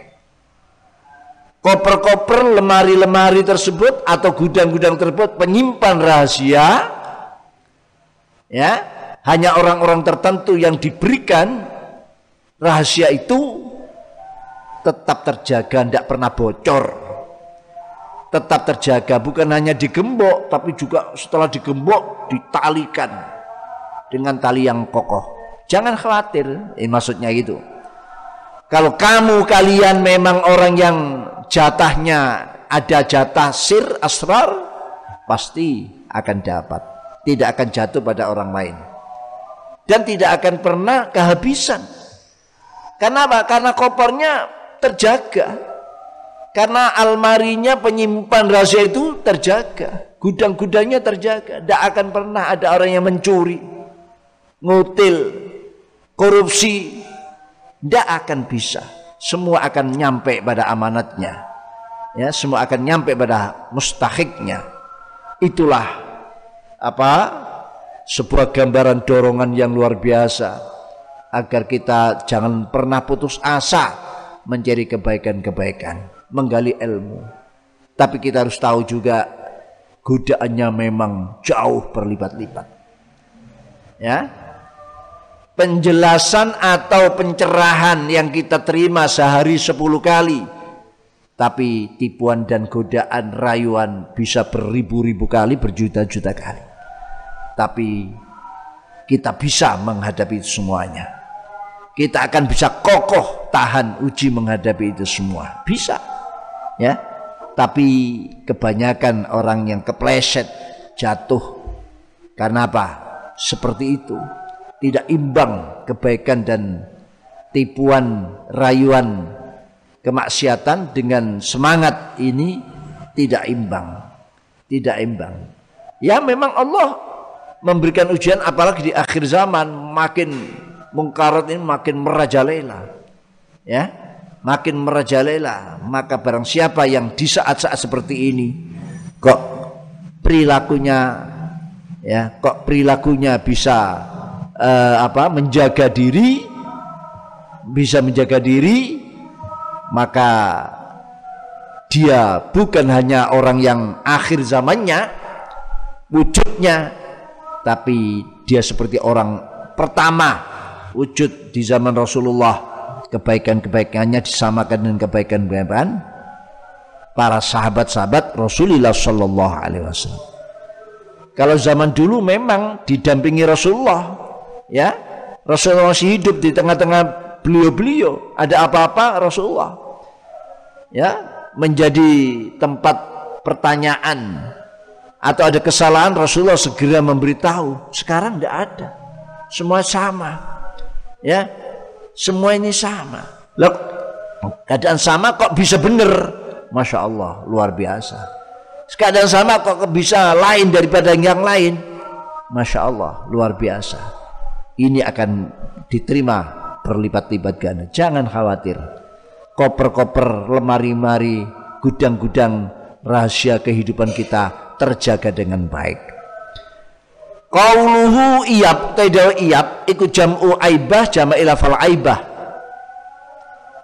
Koper-koper, lemari-lemari tersebut atau gudang-gudang tersebut penyimpan rahasia, ya, hanya orang-orang tertentu yang diberikan rahasia itu tetap terjaga, tidak pernah bocor. Tetap terjaga, bukan hanya digembok, tapi juga setelah digembok ditalikan dengan tali yang kokoh. Jangan khawatir, ini maksudnya itu. Kalau kamu kalian memang orang yang jatahnya ada jatah sir asrar, pasti akan dapat. Tidak akan jatuh pada orang lain. Dan tidak akan pernah kehabisan. Karena apa? Karena kopornya terjaga. Karena almarinya penyimpan rahasia itu terjaga. Gudang-gudangnya terjaga. Tidak akan pernah ada orang yang mencuri. Ngutil. Korupsi. Tidak akan bisa. Semua akan nyampe pada amanatnya. Ya, semua akan nyampe pada mustahiknya. Itulah apa? Sebuah gambaran dorongan yang luar biasa agar kita jangan pernah putus asa mencari kebaikan-kebaikan, menggali ilmu. Tapi kita harus tahu juga godaannya memang jauh berlipat-lipat. Ya. Penjelasan atau pencerahan yang kita terima sehari sepuluh kali. Tapi tipuan dan godaan rayuan bisa beribu-ribu kali, berjuta-juta kali. Tapi kita bisa menghadapi semuanya kita akan bisa kokoh tahan uji menghadapi itu semua. Bisa. Ya. Tapi kebanyakan orang yang kepleset jatuh karena apa? Seperti itu. Tidak imbang kebaikan dan tipuan, rayuan, kemaksiatan dengan semangat ini tidak imbang. Tidak imbang. Ya memang Allah memberikan ujian apalagi di akhir zaman makin mungkarat ini makin merajalela. Ya, makin merajalela. Maka barang siapa yang di saat-saat seperti ini kok perilakunya ya, kok perilakunya bisa uh, apa? menjaga diri bisa menjaga diri maka dia bukan hanya orang yang akhir zamannya wujudnya tapi dia seperti orang pertama wujud di zaman Rasulullah kebaikan-kebaikannya disamakan dengan kebaikan-kebaikan para sahabat-sahabat Rasulullah Shallallahu Alaihi Wasallam. Kalau zaman dulu memang didampingi Rasulullah, ya Rasulullah masih hidup di tengah-tengah beliau-beliau. Ada apa-apa Rasulullah, ya menjadi tempat pertanyaan atau ada kesalahan Rasulullah segera memberitahu. Sekarang tidak ada, semua sama ya semua ini sama. Loh. Keadaan sama kok bisa benar masya Allah luar biasa. Keadaan sama kok bisa lain daripada yang lain? Masya Allah luar biasa. Ini akan diterima berlipat-lipat ganda. Jangan khawatir. Koper-koper lemari-lemari gudang-gudang rahasia kehidupan kita terjaga dengan baik Qauluhu iyab taidal iyab iku jam'u aibah jama' ilafal aibah.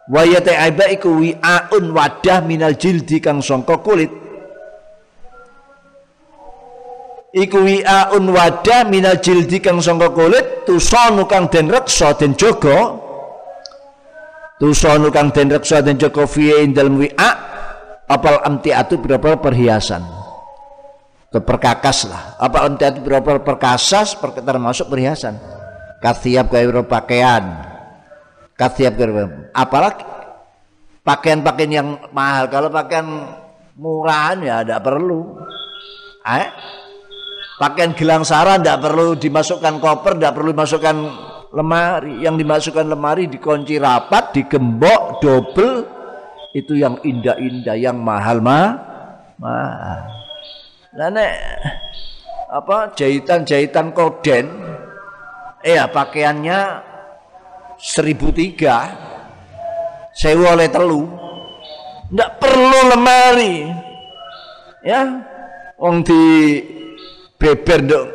Wa yata aibah iku wi'aun wadah minal jildi kang sangka kulit. Iku wi'aun wadah minal jildi kang sangka kulit tusonu kang den reksa den jaga. Tusonu kang den reksa den jaga fiye indal wi'a apal amtiatu berapa perhiasan perkakas lah apa itu berapa perkasas per, termasuk perhiasan katiap kayak pakaian katiap kayak apalagi pakaian-pakaian yang mahal kalau pakaian murahan ya tidak perlu eh? Pakaian gelang sara tidak perlu dimasukkan koper, tidak perlu dimasukkan lemari. Yang dimasukkan lemari dikunci rapat, digembok, double. Itu yang indah-indah, yang mahal mah mahal. Nah, apa jahitan-jahitan koden, ya pakaiannya seribu tiga, sewa oleh telu, tidak perlu lemari, ya, wong di beber dok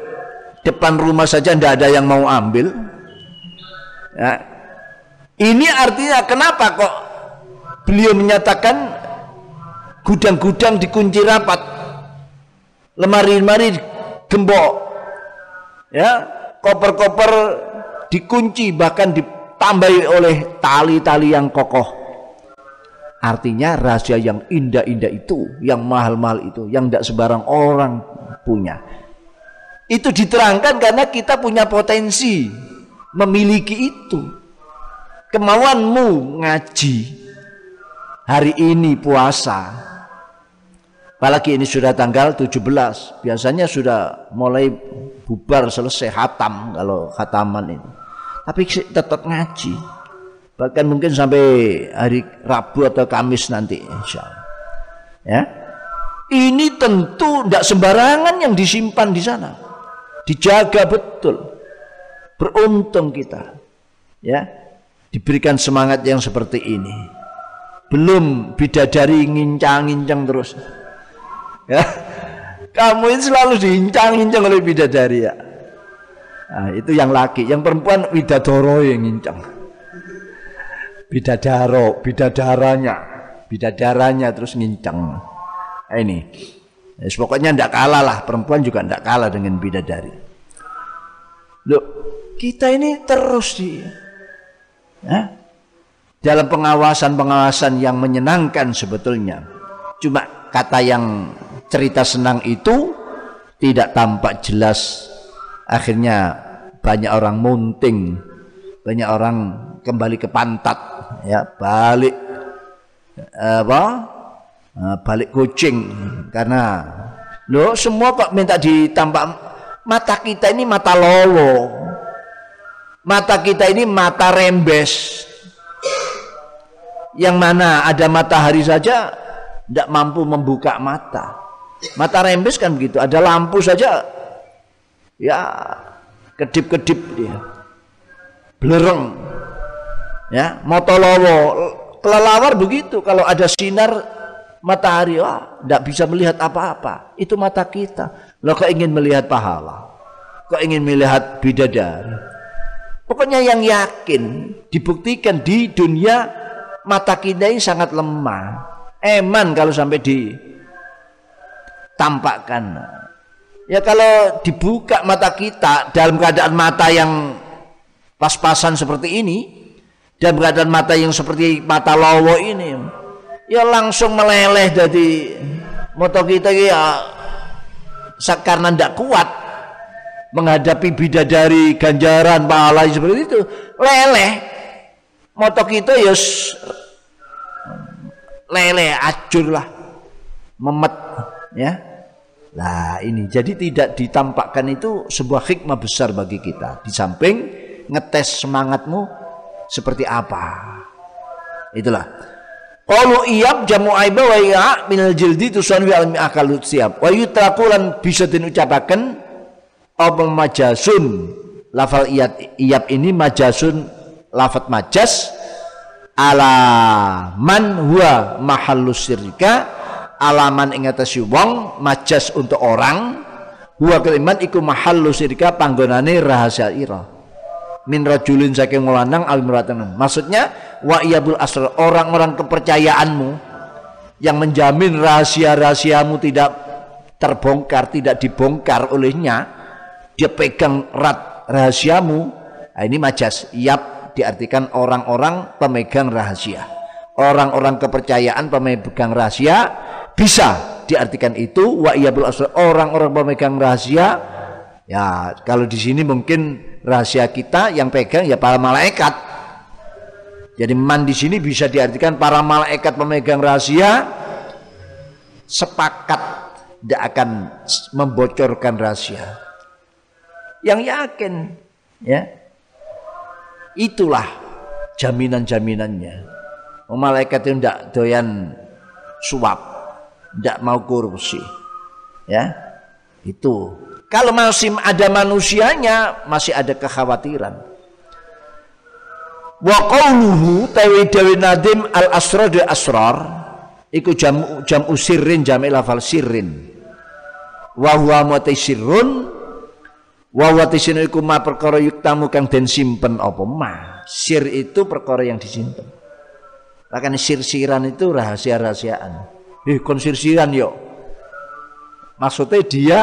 depan rumah saja tidak ada yang mau ambil. Ya. Ini artinya kenapa kok beliau menyatakan gudang-gudang dikunci rapat, lemari-lemari gembok, ya, koper-koper dikunci bahkan ditambahi oleh tali-tali yang kokoh. Artinya rahasia yang indah-indah itu, yang mahal-mahal itu, yang tidak sebarang orang punya. Itu diterangkan karena kita punya potensi memiliki itu. Kemauanmu ngaji. Hari ini puasa. Apalagi ini sudah tanggal 17. Biasanya sudah mulai bubar selesai hatam kalau khataman ini. Tapi tetap ngaji. Bahkan mungkin sampai hari Rabu atau Kamis nanti insya Allah. Ya. Ini tentu tidak sembarangan yang disimpan di sana dijaga betul. Beruntung kita. Ya. Diberikan semangat yang seperti ini. Belum bidadari ngincang-ngincang terus. Ya. Kamu ini selalu diincang-incang oleh bidadari ya. Nah, itu yang laki, yang perempuan widadoro yang ngincang. Bidadaro, bidadaranya, bidadaranya terus ngincang. Nah, ini. Ya, pokoknya tidak kalah lah, perempuan juga tidak kalah dengan bidadari. Loh, kita ini terus di ya, dalam pengawasan-pengawasan yang menyenangkan sebetulnya. Cuma kata yang cerita senang itu tidak tampak jelas. Akhirnya banyak orang munting, banyak orang kembali ke pantat, ya balik apa Nah, balik kucing. Karena lo semua kok minta ditambah mata kita ini mata lolo. Mata kita ini mata rembes. Yang mana ada matahari saja tidak mampu membuka mata mata rembes kan begitu ada lampu saja ya kedip-kedip dia belereng ya motolowo kelelawar begitu kalau ada sinar matahari, wah, tidak bisa melihat apa-apa. Itu mata kita. Lo kok ingin melihat pahala? Kok ingin melihat bidadari? Pokoknya yang yakin dibuktikan di dunia mata kita ini sangat lemah. Eman kalau sampai ditampakkan. Ya kalau dibuka mata kita dalam keadaan mata yang pas-pasan seperti ini, dalam keadaan mata yang seperti mata lowo ini, ya langsung meleleh dari moto kita ya karena tidak kuat menghadapi bidadari ganjaran pahala seperti itu leleh moto kita ya leleh acur lah memet ya Nah ini jadi tidak ditampakkan itu sebuah hikmah besar bagi kita. Di samping ngetes semangatmu seperti apa. Itulah. Qalu iyab jamu aiba wa iya minal jildi tusan wi almi akal siap. Wa yutrakulan bisa diucapaken apa majasun. Lafal iyab, iyab ini majasun lafat majas ala man huwa mahallus alaman ing atase wong majas untuk orang huwa kaliman iku mahallus sirka panggonane rahasia ira. Min rajulin saking lanang al maksudnya wa iyabul asrar orang-orang kepercayaanmu yang menjamin rahasia-rahasiamu tidak terbongkar tidak dibongkar olehnya dia pegang erat rahasiamu. Nah, ini majas. Yap diartikan orang-orang pemegang rahasia. Orang-orang kepercayaan pemegang rahasia bisa diartikan itu wa iyabul asrar orang-orang pemegang rahasia ya kalau di sini mungkin rahasia kita yang pegang ya para malaikat. Jadi man di sini bisa diartikan para malaikat pemegang rahasia sepakat tidak akan membocorkan rahasia. Yang yakin, ya, itulah jaminan-jaminannya. Malaikat itu tidak doyan suap, tidak mau korupsi, ya, itu. Kalau masih ada manusianya, masih ada kekhawatiran. Wa qawluhu tawi dawi nadim al asrar de asrar iku jam jam usirin jam lafal sirrin. Wa huwa mutai sirrun wa huwa iku ma perkara yuktamu kang den simpen apa? Ma sir itu perkara yang disimpen. Bahkan sir-siran itu rahasia-rahasiaan eh kon sir-siran yo. Maksudnya dia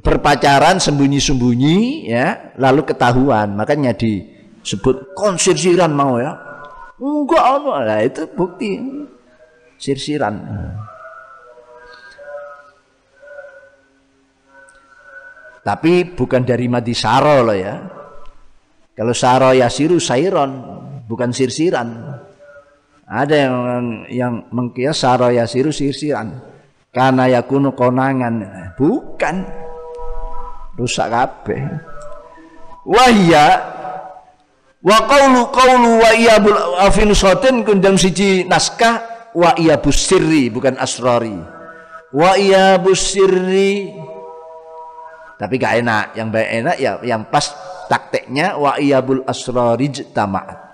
berpacaran sembunyi-sembunyi ya lalu ketahuan. Makanya disebut konsirsiran mau ya. Enggak ono. Lah itu bukti sirsiran tapi bukan dari mati saro loh ya. Kalau saro yasiru sairon bukan sirsiran ada yang yang mengkias saro yasiru sirsiran. Karena yakunu konangan. Bukan. Rusak kabeh. Wahya wa qawlu qawlu wa iyabul afinusatin kundang siji naskah wa iyabus sirri bukan asrari wa iyabus sirri tapi gak enak. Yang baik enak ya yang pas taktiknya wa iyabul asrari jtama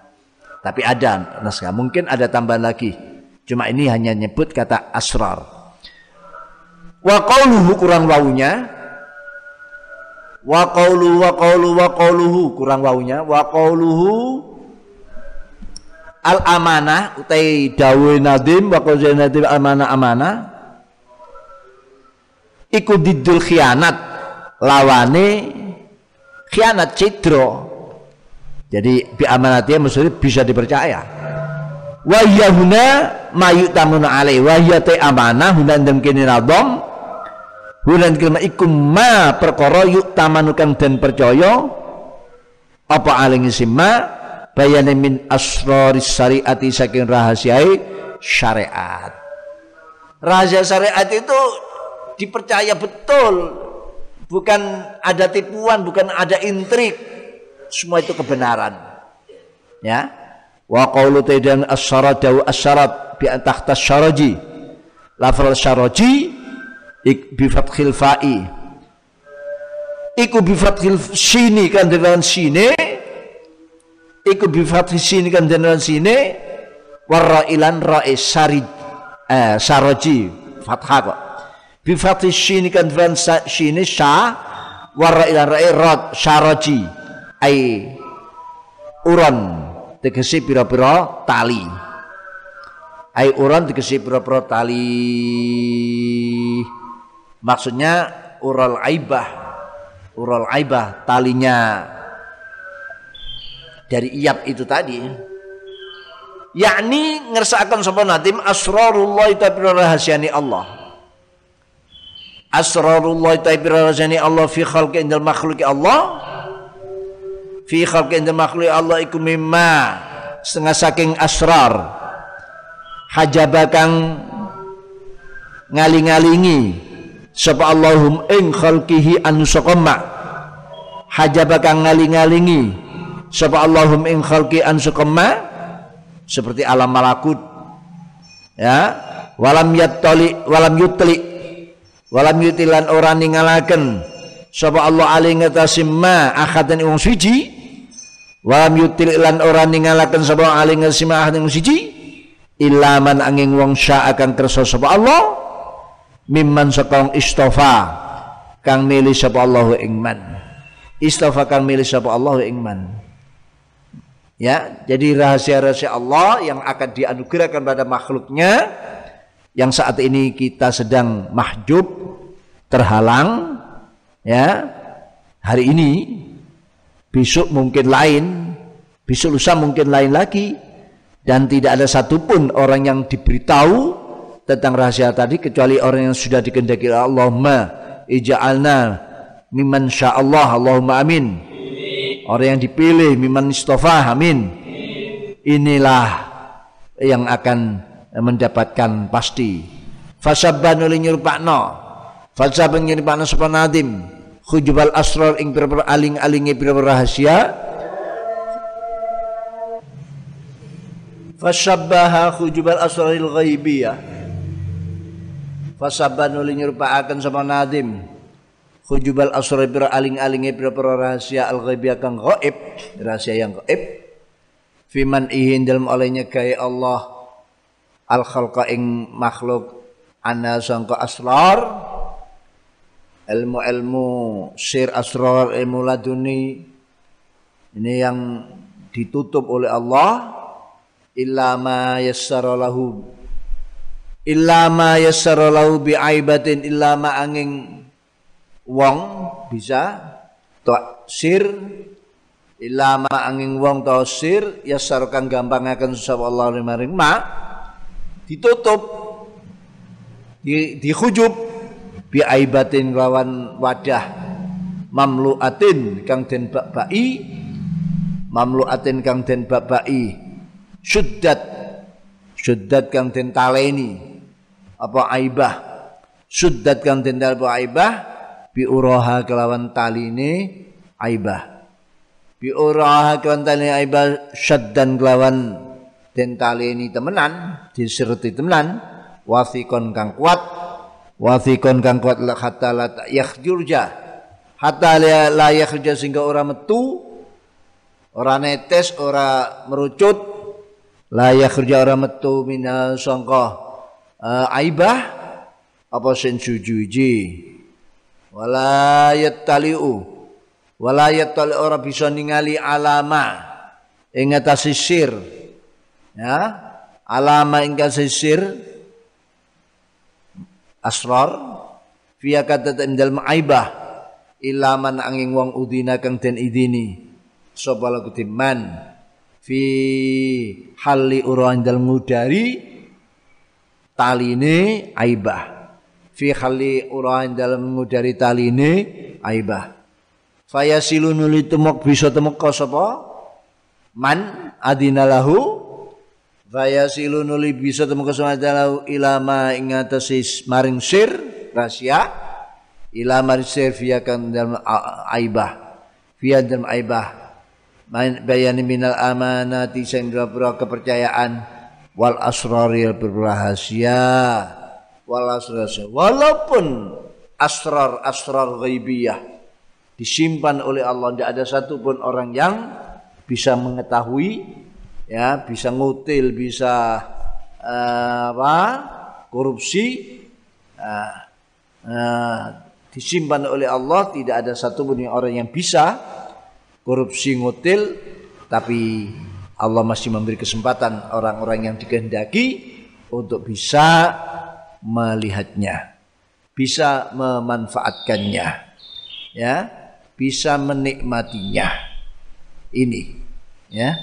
tapi ada naskah mungkin ada tambahan lagi. Cuma ini hanya nyebut kata asrar. Wa qawluhu kurang wawunya wa qawlu wa qawlu wa qawluhu kurang waunya. Wa qawluhu al amanah utai dawe nadim wa nadim amanah amanah iku didul khianat lawane khianat cidro jadi bi amanatnya maksudnya bisa dipercaya. Wa yahuna mayu tamuna alai wa te amanah hunan dem kini radom Bulan kelima ikum ma perkara yuk tamanukan dan percaya. Apa aling simma bayane min asrori syariati saking rahasiai syariat. Rahasia syariat itu dipercaya betul, bukan ada tipuan, bukan ada intrik. Semua itu kebenaran. Ya. Wa qawlu taidan as-syarat dawu as-syarat bi tahta syaraji. Lafal syaraji ik bi fathil fa'i. Iku bi fathil sini kan dengan sini. Iku bi fathil sini kan dengan sini. Warra ilan ra'i sari eh, saroji fathah kok. Bi fathil sini kan dengan sini sya warra ilan ra'i rad saroji ai uran tegesi pira-pira tali ai uran tegesi pira-pira tali Maksudnya ural aibah. Ural aibah talinya dari iyab itu tadi. Yakni ngersakan sapa nadim asrarullah tapi rahasiani Allah. Asrarullah tapi rahasiani Allah fi khalqi indal makhluki Allah. Fi khalqi indal makhluki Allah iku mimma setengah saking asrar. Hajabakang ngaling-ngalingi sapa Allahum ing khalqihi anu saqama hajaba kang ngaling-ngalingi sapa Allahum ing khalqi anu saqama seperti alam malakut. Ya walam yattali walam yutli. Walam yutilan ora ningalaken. Sapa Allah ali ngatasimma akhadan wong suci walam yutli lan ora ningalaken sapa ali ngasimma akhadan wong suci illa man angin wong sya akan kersa sapa Allah mimman sakang istofa kang milih sapa Allahu ingman istofa kang milih sapa Allahu ingman ya jadi rahasia-rahasia Allah yang akan dianugerahkan pada makhluknya yang saat ini kita sedang mahjub terhalang ya hari ini besok mungkin lain. Besok lusa mungkin lain lagi. Dan tidak ada satupun orang yang diberitahu tentang rahasia tadi kecuali orang yang sudah dikendaki Allahumma ija'alna mimman sya'allah Allahumma amin. Orang yang dipilih mimman istofa amin. Inilah yang akan mendapatkan pasti. Fasabban uli nyerupakno fasabban nyerupakno sapa nadim khujubal asrar ing pira aling-alinge pira rahasia. Fasabbaha khujubal asraril ghaibiyah. Fasabban uli nyerupakaken sapa nadim. Khujubal asrar pira aling-alinge pira rahasia al ghaibiyah kang gaib rahasia yang gaib fiman ihin dalam olehnya gaya Allah. Al khalqa ing makhluk ana sangka asrar ilmu-ilmu sir asrar ilmu laduni ini yang ditutup oleh Allah. Illa ma yassara lahu illa ma yassara lahu bi aibatin illa ma angin wong bisa sir illa ma angin wong sir yassar kang gampang akan susah Allah maring. Ma ditutup di dihujub bi aibatin lawan wadah mamluatin kang den babai mamluatin kang den babai syuddat syuddat kang den taleni apa aibah? Syuddat kang den apa aibah? Bi uraha kelawan taline aibah. Bi uraha kelawan taline aibah syaddan kelawan den taleni temenan diserti temenan wasikon kang kuat wasikon kang kuat hatta la yakhjurja. Hatta la yakhja sehingga ora metu ora netes ora merucut. La yakhja ora metu mina sangka uh, aibah apa sen sujuji wala yattaliu wala yattali ora bisa ningali alama ing sisir. Ya alama ingkang sisir asrar fiya kata dalam aibah ilaman angin wong udina kang den idini. Sapa lagu man fi hali urang dalam ngudari taline aibah. Fi hali urang dalam ngudari taline aibah. Fayasilu nuli temok bisa temok sapa man adina lahu Faya silu nuli bisa temu kesumadalau ilama ingatasis maring sir rahasia. Ilama sir via kan dalam aibah. Via dalam aibah. Bayani minal amanati sing kepercayaan. Wal asraril berrahasia wal asrar walaupun asrar asrar ghaibiyah disimpan oleh Allah tidak ada satupun orang yang bisa mengetahui ya bisa ngutil bisa uh, apa korupsi uh, uh, disimpan oleh Allah tidak ada satu pun orang yang bisa korupsi ngutil tapi Allah masih memberi kesempatan orang-orang yang dikehendaki untuk bisa melihatnya bisa memanfaatkannya ya bisa menikmatinya. Ini ya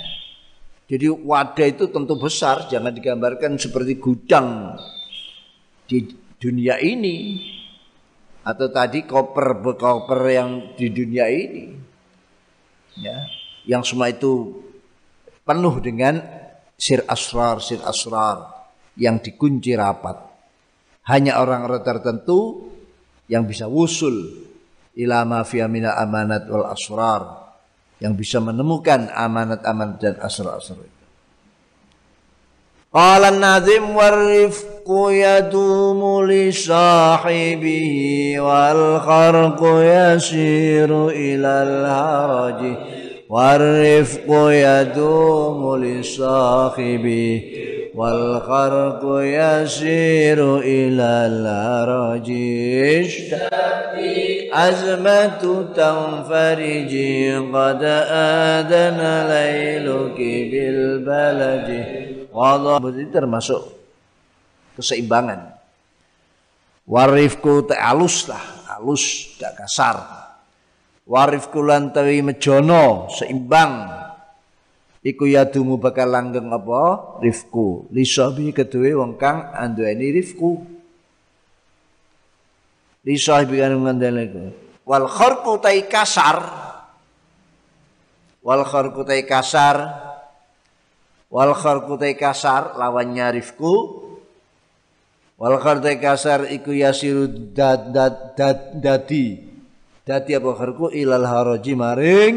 jadi wadah itu tentu besar, jangan digambarkan seperti gudang di dunia ini atau tadi koper koper yang di dunia ini. Ya, yang semua itu penuh dengan sir asrar, sir asrar yang dikunci rapat. Hanya orang-orang tertentu yang bisa wusul ilama fi amanat wal asrar yang bisa menemukan amanat-amanat dan asrar-asrar itu. Qala an-nazim warifqu yadumu li sahibihi wal kharqu yasiru ilal haraji warifqu yadumu li sahibihi والخرق يسير إلى الأرج أزمة تنفرج قد آذن ليلك بالبلج Wallah itu termasuk keseimbangan. Warifku tak alus lah, alus gak kasar. Warifku lantawi mejono seimbang Iku yadumu bakal langgeng apa? Rifku lisabi kedue wong kang anduweni rifku lisabi kan ngandele wal kharqu tai kasar. Wal kharqu tai kasar. Wal kharqu tai kasar lawannya rifku Wal kharte kasar iku yasiru dad, dad, dad, dadi. Dadi apa kharku ilal haraji maring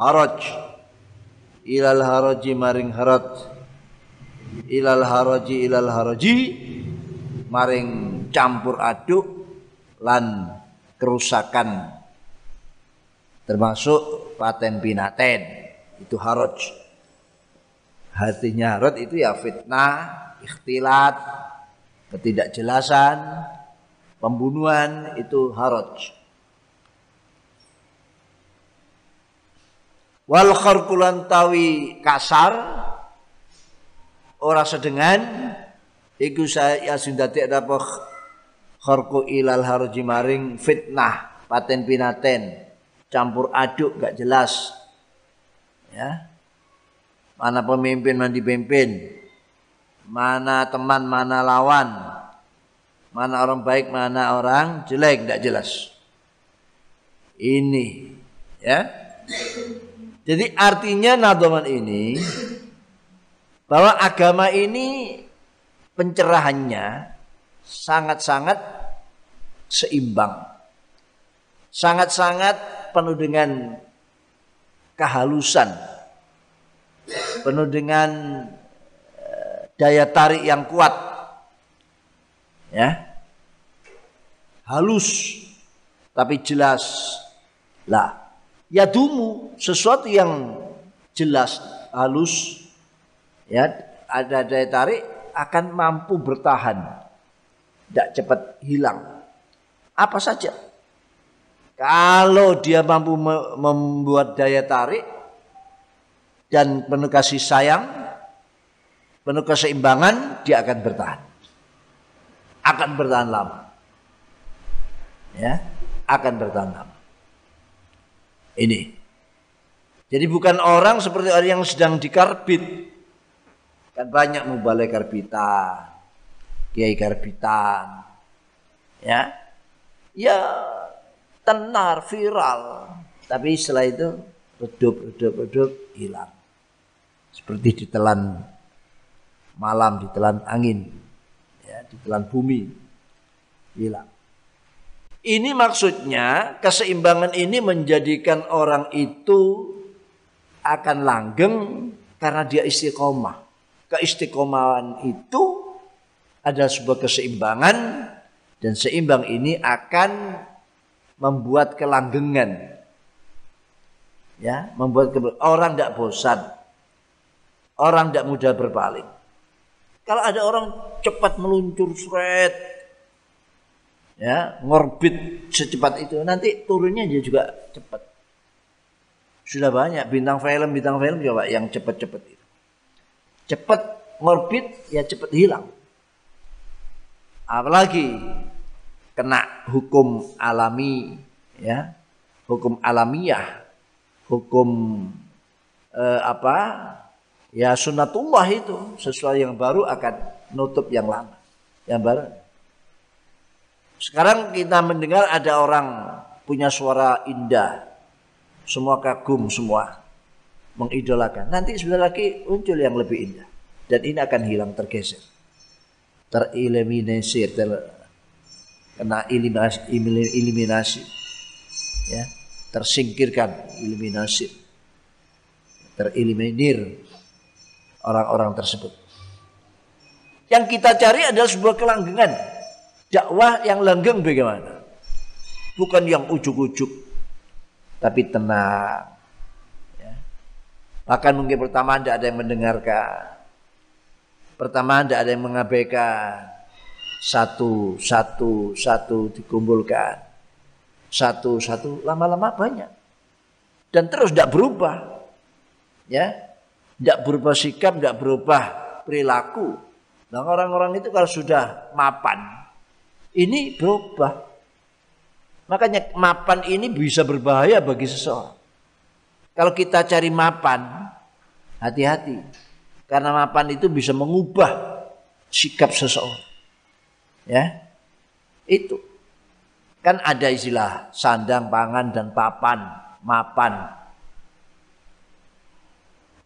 haraj. Ilal haraji maring harat. Ilal haraji ilal haraji maring campur aduk lan kerusakan. Termasuk paten pinaten itu haraj. Hatinya haraj itu ya fitnah ikhtilat ketidakjelasan pembunuhan itu haraj wal kharkulan tawi kasar ora sedengan iku saya ada apa? Kharku ilal harji maring fitnah paten pinaten campur aduk gak jelas. Ya. Mana pemimpin mana dipimpin. Mana teman mana lawan. Mana orang baik mana orang jelek gak jelas. Ini ya jadi artinya nadoman ini bahwa agama ini pencerahannya sangat-sangat seimbang sangat-sangat penuh dengan kehalusan, penuh dengan eh, daya tarik yang kuat. Ya. Halus tapi jelas. Lah, ya dumu sesuatu yang jelas, halus ya, ada daya tarik akan mampu bertahan. Tidak cepat hilang. Apa saja kalau dia mampu membuat daya tarik dan penuh kasih sayang, penuh keseimbangan, dia akan bertahan. Akan bertahan lama. Ya, akan bertahan lama. Ini. Jadi bukan orang seperti orang yang sedang dikarbit. Kan banyak mubalai karbitan, kiai karbitan. Ya. Ya tenar viral tapi setelah itu redup redup redup hilang seperti ditelan malam ditelan angin ya ditelan bumi hilang ini maksudnya keseimbangan ini menjadikan orang itu akan langgeng karena dia istiqomah keistiqomahan itu adalah sebuah keseimbangan dan seimbang ini akan membuat kelanggengan. Ya, membuat orang tidak bosan. Orang tidak mudah berpaling. Kalau ada orang cepat meluncur seret, ya, ngorbit secepat itu, nanti turunnya dia juga cepat. Sudah banyak bintang film, bintang film coba yang cepat-cepat itu. Cepat ngorbit, ya cepat hilang. Apalagi kena hukum alami ya hukum alamiah hukum eh, apa ya sunatullah itu sesuatu yang baru akan nutup yang lama yang baru sekarang kita mendengar ada orang punya suara indah. Semua kagum semua mengidolakan. Nanti sebentar lagi muncul yang lebih indah. Dan ini akan hilang tergeser. Tereliminasi ter kena eliminasi, eliminasi. Ya tersingkirkan eliminasi. Tereliminir orang-orang tersebut. Yang kita cari adalah sebuah kelanggengan dakwah yang langgeng bagaimana? Bukan yang ujuk-ujuk tapi tenang. Ya. bahkan mungkin pertama tidak ada yang mendengarkan. Pertama tidak ada yang mengabaikan. Satu satu satu dikumpulkan. Satu satu lama-lama banyak. Dan terus tidak berubah. Ya. Tidak berubah sikap tidak berubah perilaku. Nah orang-orang itu kalau sudah mapan ini berubah makanya mapan ini bisa berbahaya bagi seseorang kalau kita cari mapan hati-hati karena mapan itu bisa mengubah sikap seseorang Ya. Itu. Kan ada istilah sandang, pangan dan papan, mapan.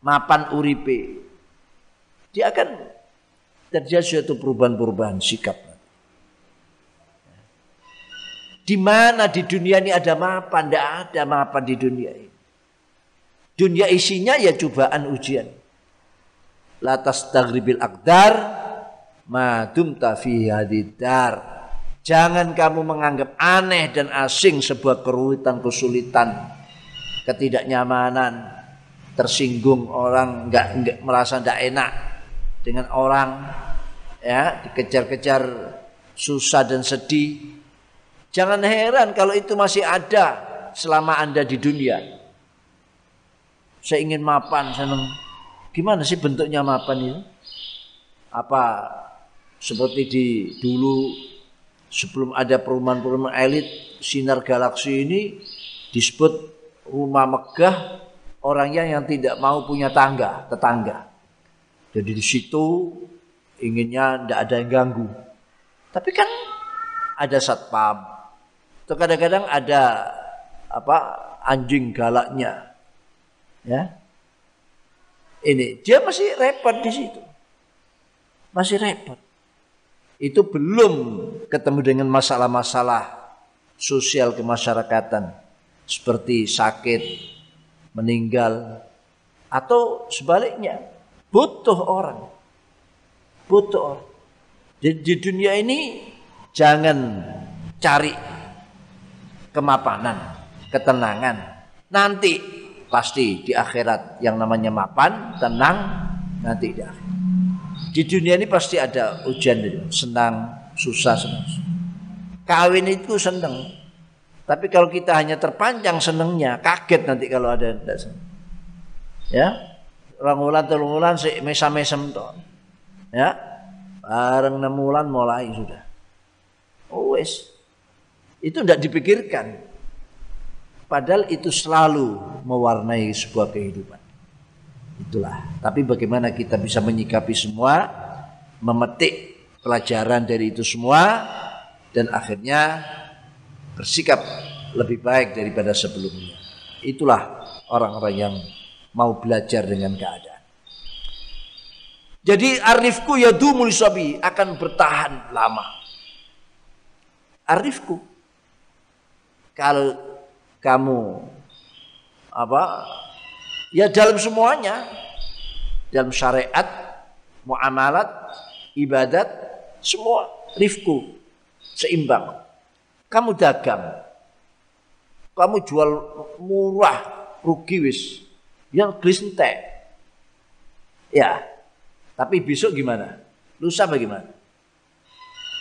Mapan uripe. Dia akan terjadi suatu perubahan-perubahan sikap. Di mana di dunia ini ada mapan? Tidak ada mapan di dunia ini. Dunia isinya ya cobaan ujian. Latas tagribil akdar madum tafi hadidar. Jangan kamu menganggap aneh dan asing sebuah kerulitan, kesulitan, ketidaknyamanan, tersinggung orang nggak nggak merasa tidak enak dengan orang ya dikejar-kejar susah dan sedih jangan heran kalau itu masih ada selama anda di dunia saya ingin mapan seneng gimana sih bentuknya mapan itu apa seperti di dulu sebelum ada perumahan-perumahan elit sinar galaksi ini disebut rumah megah orangnya yang tidak mau punya tangga, tetangga. Jadi di situ inginnya tidak ada yang ganggu. Tapi kan ada satpam. Atau kadang-kadang ada apa anjing galaknya. Ya. Ini dia masih repot di situ. Masih repot. Itu belum ketemu dengan masalah-masalah sosial kemasyarakatan seperti sakit, meninggal atau sebaliknya butuh orang butuh orang di, di dunia ini jangan cari kemapanan ketenangan. Nanti pasti di akhirat yang namanya mapan tenang nanti di akhirat. Di dunia ini pasti ada ujian senang susah senang kawin itu senang tapi kalau kita hanya terpanjang senengnya, kaget nanti kalau ada tidak seneng. Ya, orang ulan telung si mesa mesem to. Ya, bareng enam bulan mulai sudah. Oh itu tidak dipikirkan. Padahal itu selalu mewarnai sebuah kehidupan. Itulah. Tapi bagaimana kita bisa menyikapi semua, memetik pelajaran dari itu semua, dan akhirnya bersikap lebih baik daripada sebelumnya. Itulah orang-orang yang mau belajar dengan keadaan. Jadi arifku ya dumul sabi akan bertahan lama. Arifku kalau kamu apa ya dalam semuanya dalam syariat muamalat ibadat semua rifku seimbang kamu dagang. Kamu jual murah, rugi wis. Yang beli Ya. Tapi besok gimana? Lusa bagaimana?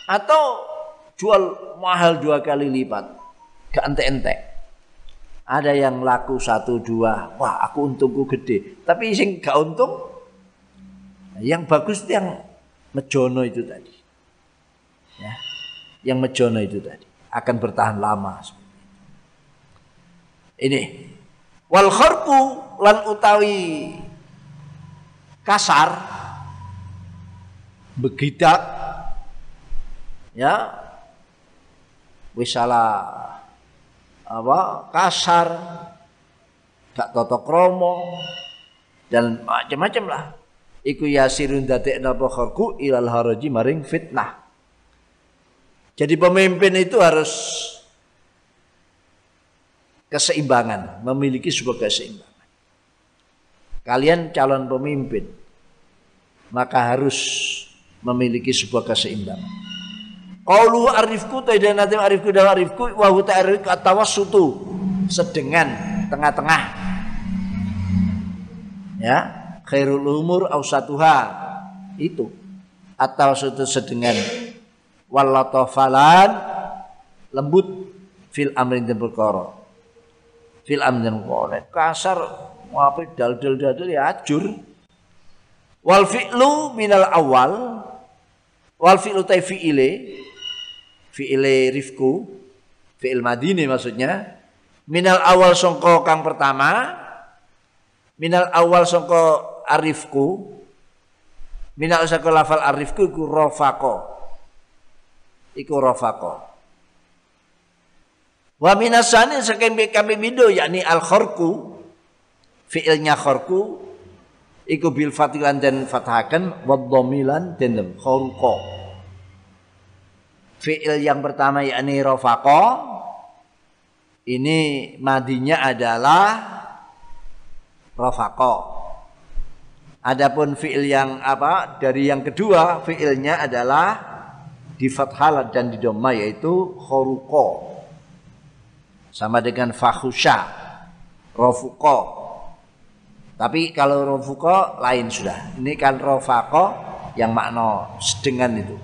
Atau jual mahal dua kali lipat. Gak ente-ente. Ada yang laku satu dua, wah aku untungku gede. Tapi sing gak untung, yang bagus itu yang mejono itu tadi. Ya, yang mejono itu tadi akan bertahan lama. Ini wal kharqu lan utawi kasar begidak ya wisala apa kasar gak toto kromo dan macam-macam lah iku yasirun dadekna kharqu ilal haraji maring fitnah jadi pemimpin itu harus keseimbangan, memiliki sebuah keseimbangan. Kalian calon pemimpin, maka harus memiliki sebuah keseimbangan. Qauluhu arifku tidak nanti arifku dan arifku wa huwa ta'rif atawassutu sedengan tengah-tengah. Ya, khairul umur ausatuha itu. Atau suatu sedengan walatofalan lembut. Fil amrin dan perkara. Fil amrin dan perkara. Kasar apa dal dal dal ya ajur. Wal fi'lu minal awal. Wal fi'lu tay fi'ile rifku fi'il madini maksudnya minal awal songko kang pertama minal awal songko arifku minal songko lafal arifku iku rofako iku rafaqah. Wa minasani saking kami bido yakni al kharku fiilnya kharku iku bil fatilan dan fathakan wa dhamilan dan kharuqa fi'il yang pertama yakni rafaqa ini madinya adalah rafaqa adapun fi'il yang apa dari yang kedua fi'ilnya adalah di fathah dan di dhamma yaitu kharuqa sama dengan fakhusha rafuqa tapi kalau rofuko lain sudah. Ini kan rofako yang makna sedengan itu.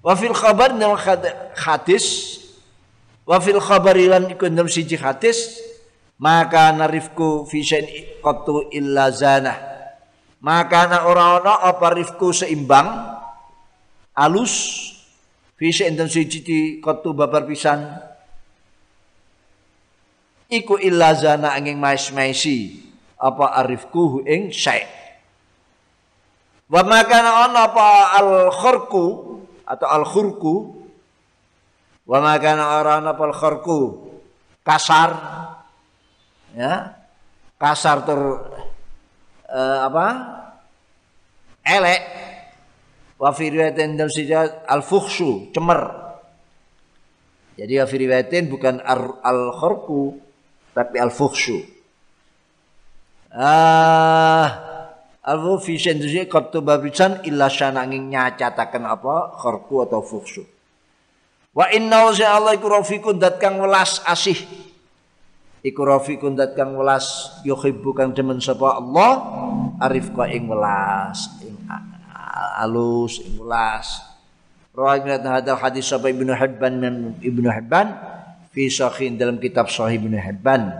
Wafil khabar dalam hadis khabar ilan ikut dalam siji hadis maka narifku fi kotu illa zana maka na orang-orang apa rifku seimbang alus. Fi dalam siji kotu babar pisan. Iku illa zana angin mais-maisi. Apa arifku ing syai. Wa makana ana apa al khurku atau al khurku wa makana ora ana apa al khurku kasar. Ya. Kasar ter uh, apa? Elek. Wa fi riwayatin dalam al fuhsyu cemer. Jadi wa fi riwayatin bukan al khurku tapi al-fuhsyu. Ah, al-fuhsyu itu katu babisan illa syananging nyacataken apa kharku atau fuhsyu. Wa inna wa Allah iku rafiqun dat kang welas asih. Iku rafiqun dat kang welas yuhibbu kang demen sapa Allah arif ka ing welas ing alus ing welas. Rawaiat hadal hadis sapa Ibnu Hibban dan Ibnu Hibban fi sahih dalam kitab Sahih Ibnu Hibban.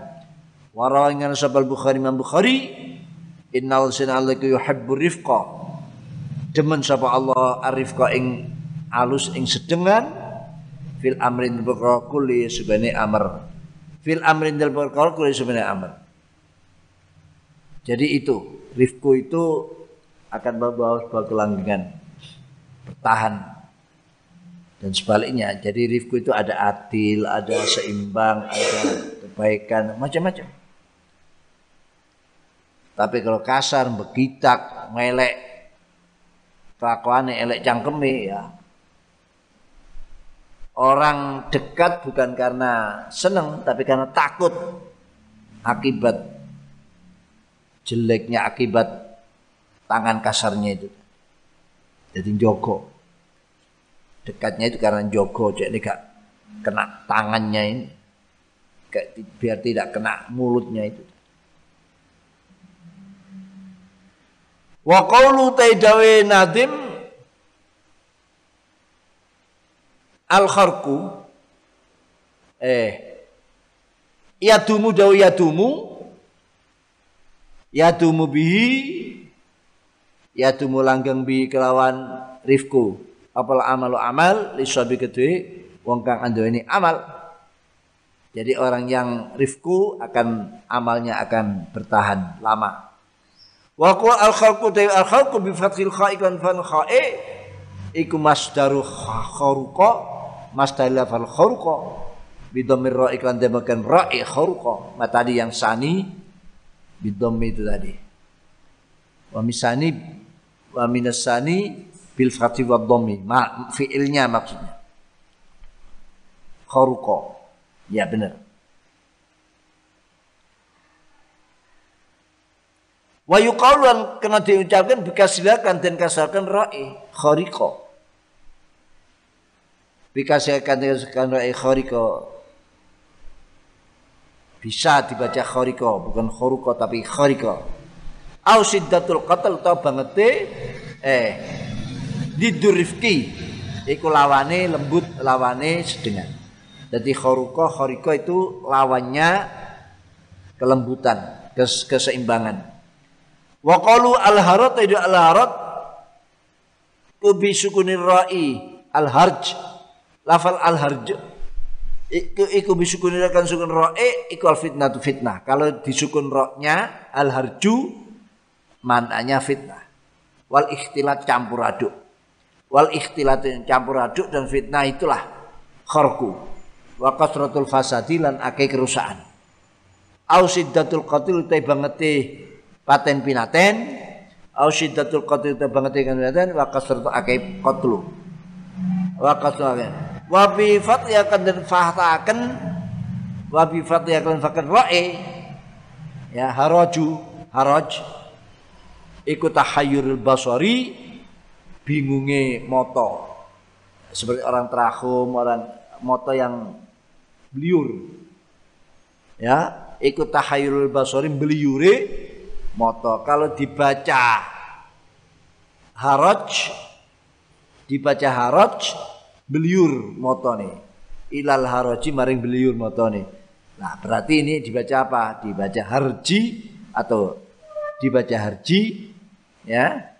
Wa rawayan sabal Bukhari Imam Bukhari innal sinallaka yuhibbu rifqa. Demen sapa Allah arifqa ing alus ing sedengan fil amrin perkara kulli subhane amr. Fil amrin dal perkara kulli amr. Jadi itu rifku itu akan membawa sebuah kelanggengan bertahan dan sebaliknya jadi rifku itu ada adil ada seimbang ada kebaikan macam-macam tapi kalau kasar begitak ngelek kelakuannya elek cangkeme ya. Orang dekat bukan karena seneng tapi karena takut akibat jeleknya akibat tangan kasarnya itu. Jadi joko dekatnya itu karena jogo jadi gak kena tangannya ini. Biar tidak kena mulutnya itu wa qawlu taidawe nadim al kharku eh yadumu dawu yadumu yadumu bihi yadumu langgeng bi kelawan rifku apal amalu amal lisabi kedue wong kang ini amal. Jadi orang yang rifku akan amalnya akan bertahan lama wa qul al khalqu ta al khalqu bi fathil kha'i kan fal kha'i. Iku masdaru kharuqa masdar fal kharuqa bi ra iklan demakan ra'i kharuqa ma tadi yang sani bi itu tadi. Wa misani wa minasani bil fathi wa dhammi ma fiilnya maksudnya. Kharuqa ya benar wa yuqalu kena diucapkan bikasilakan dan kasarkan ra'i khariqa. Bikasilakan dan kasarkan ra'i khariqa. Bisa dibaca khariqa bukan kharuqa tapi khariqa. Au siddatul qatl ta banget eh didurifki iku lawane lembut lawane sedengan. Jadi khoruko khoriko itu lawannya kelembutan kes keseimbangan wa qalu al harat itu al harat kubi sukunir ra'i al harj lafal al harj iku iku bisukunir kan sukun ra'i iku al fitnah tu fitnah. Kalau disukun roknya al harju mananya fitnah. Wal ikhtilat campur aduk. Wal ikhtilat campur aduk dan fitnah itulah kharku. Wa kasratul fasadi lan akeh kerusakan. Au siddatul qatil te bangete paten pinaten au syiddatul qatl banget kan pinaten wa kasratu akai qatlu. Wa kasratu wa bi fatya kan dan fahtaken wa bi fatya kan fakir ra'i ya haraju haraj ikut tahayyurul basari bingunge moto seperti orang terahum orang moto yang beliur ya ikut tahayyurul basari beliure moto. Kalau dibaca haraj dibaca haraj beliur moto nih. Ilal haraji maring beliur moto nih. Nah berarti ini dibaca apa? Dibaca harji atau dibaca harji ya?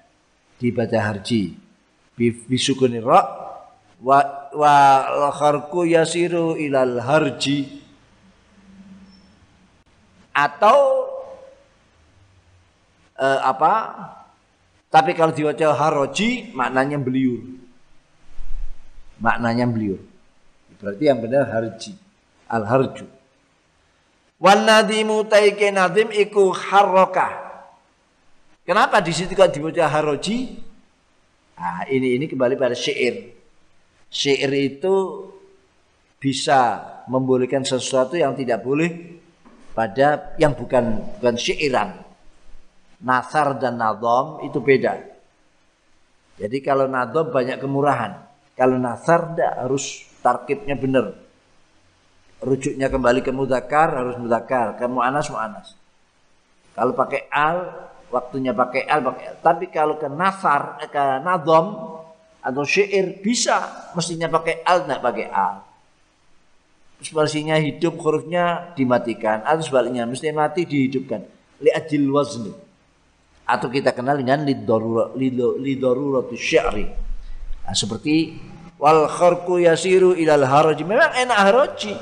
Dibaca harji. Bisukuni ra wa wa kharku yasiru ilal harji. Atau uh, apa? Tapi kalau dibaca haroji maknanya beliur maknanya beliur berarti yang benar harji al harju wan nadimu taike nadim iku harokah kenapa di situ kalau dibaca haroji? Nah, ini ini kembali pada syair. Syair itu bisa membolehkan sesuatu yang tidak boleh pada yang bukan bukan syairan. Nasar dan nadom itu beda. Jadi kalau nadom banyak kemurahan. Kalau nasar tidak harus tarkibnya benar. Rujuknya kembali ke mudakar harus mudakar. Ke mu'anas mu'anas. Kalau pakai al, waktunya pakai al, pakai al. Tapi kalau ke nasar, eh, ke nadom atau syair bisa. Mestinya pakai al, tidak pakai al spasinya hidup hurufnya dimatikan atau sebaliknya mesti mati dihidupkan li ajil wazni atau kita kenal dengan lidoruratu syari nah, seperti wal kharku yasiru ilal haraji memang enak haraji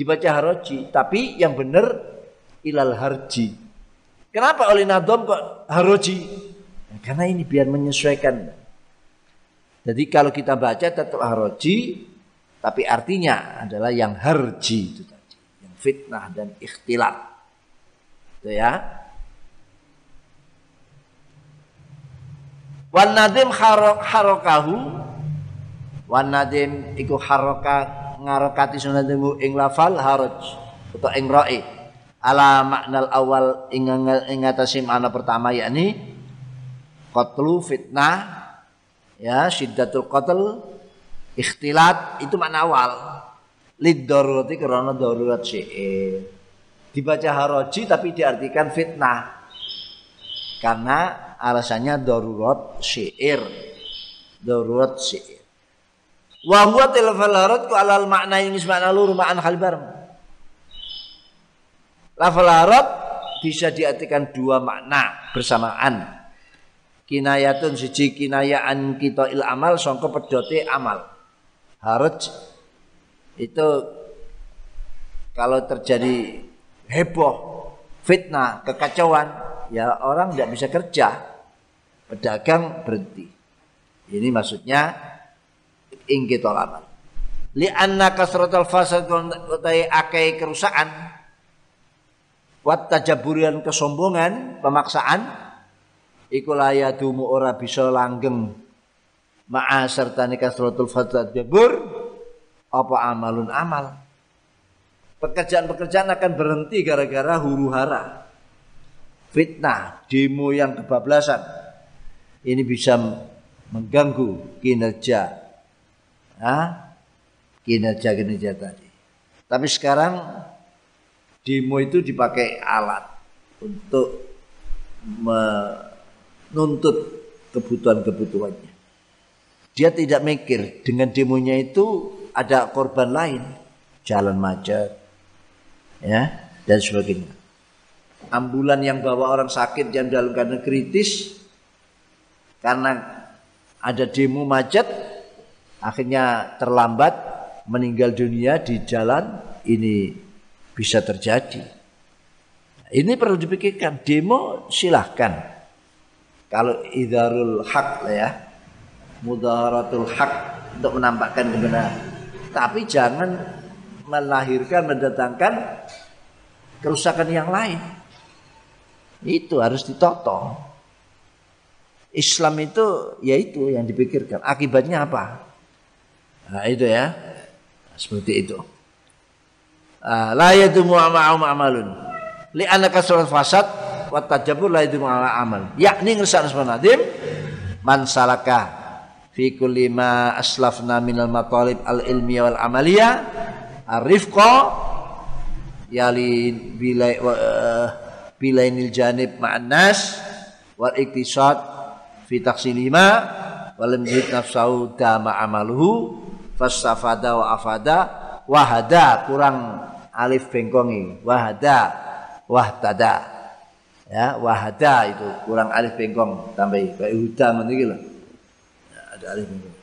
dibaca haraji tapi yang benar ilal harji. Kenapa oleh nadom kok haraji nah, karena ini biar menyesuaikan. Jadi kalau kita baca tetap haraji tapi artinya adalah yang harji itu tadi, yang fitnah dan ikhtilat. Itu ya. Wan nadim harokahu Wan nadim iku haroka ngarokati sunatimu ing lafal haraj atau ing ra'i ala maknal awal ing atase makna pertama yakni qatlu fitnah ya syiddatul qatl Ikhtilat itu makna awal. Lid darurati karena darurat syair. Dibaca haroji tapi diartikan fitnah. Karena alasannya darurat syair. Darurat syair. Wa huwa tilfal harot ku alal makna yang makna luru ma'an hal bareng. Lafal harot bisa diartikan dua makna bersamaan. Kinayatun siji kinayaan kita il amal sangka pedote amal haraj itu kalau terjadi heboh, fitnah, kekacauan, ya orang tidak bisa kerja, pedagang berhenti. Ini maksudnya ingkitol amal. Li anna kasratul fasad utai akai kerusakan wat tajaburian kesombongan, pemaksaan iku layadumu ora bisa langgeng ma'a serta kasratul fasad jabur apa amalun amal pekerjaan-pekerjaan akan berhenti gara-gara huru hara fitnah demo yang kebablasan ini bisa mengganggu kinerja kinerja kinerja tadi. Tapi sekarang demo itu dipakai alat untuk menuntut kebutuhan-kebutuhannya. Dia tidak mikir dengan demonya itu ada korban lain, jalan macet, ya dan sebagainya. Ambulan yang bawa orang sakit yang dalam keadaan kritis karena ada demo macet, akhirnya terlambat meninggal dunia di jalan ini bisa terjadi. Ini perlu dipikirkan. Demo silahkan. Kalau idarul hak lah ya, mudaharatul hak untuk menampakkan kebenaran. Tapi jangan melahirkan mendatangkan kerusakan yang lain. Itu harus ditoto. Islam itu ya itu yang dipikirkan. Akibatnya apa? Nah, itu ya. Seperti itu. Ah, la yadumu ma'am amalun. Li anaka surat fasad wa tajabur la yadumu amal. Yakni ngersak nadim man salaka fi kulli ma aslafna minal matalib al ilmiya wal amaliya arifqa yali bilai uh, bilainil janib ma'an nas wal iktisad fi taksilima walam yid nafsahu dama amaluhu fastafada wa afada wahada kurang alif bengkongi wahada wahtada. Ya wahada itu kurang alif bengkong tambahi. Kayak huda ngono iki lho. Ya, ada alif bengkong.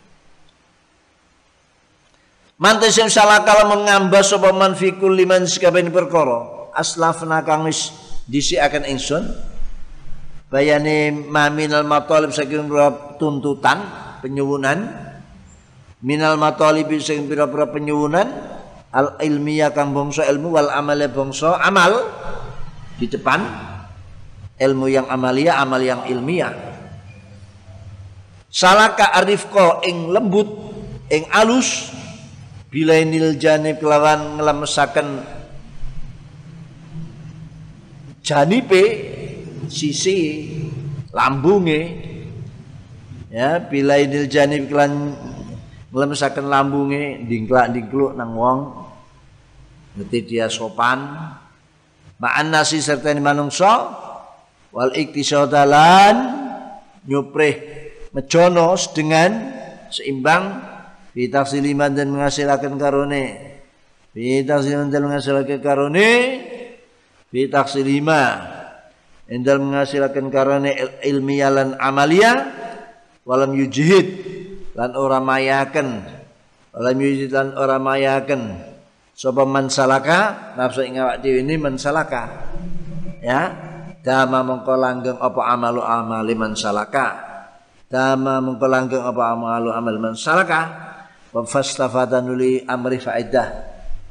Mantes yang salah kalau mengambah sapa man fi kulli man sekaben perkara aslafna kang wis disi akan ingsun bayani maminal matalib saking tuntutan penyuwunan. Minal matalib sing pira-pira penyuwunan al ilmiah kang bangsa ilmu wal amal bangsa amal. Di depan ilmu yang amalia amal yang ilmiah. Salaka arifko ing lembut ing alus bilainil janib kelawan ngelemesaken janipe sisi lambunge. Ya bila idil janib kelan nglemesaken lambunge dingklak dingkluk nang wong. Ngerti dia sopan. Ma'an nasi serta ini manungsa wal iktisadalan nyuprih mejonos dengan seimbang. Fi siliman dan menghasilkan karone. Fi siliman dan menghasilkan karone fi taksilima endal menghasilkan karena ilmiah lan amalia walam yujihid lan ora mayaken walam yujihid lan ora mayaken sapa man salaka nafsu ing awak dhewe ini man salaka ya dama mengko langgeng apa amalu amali man salaka dama mengko langgeng apa amalu amal man salaka wa nuli amri faidah.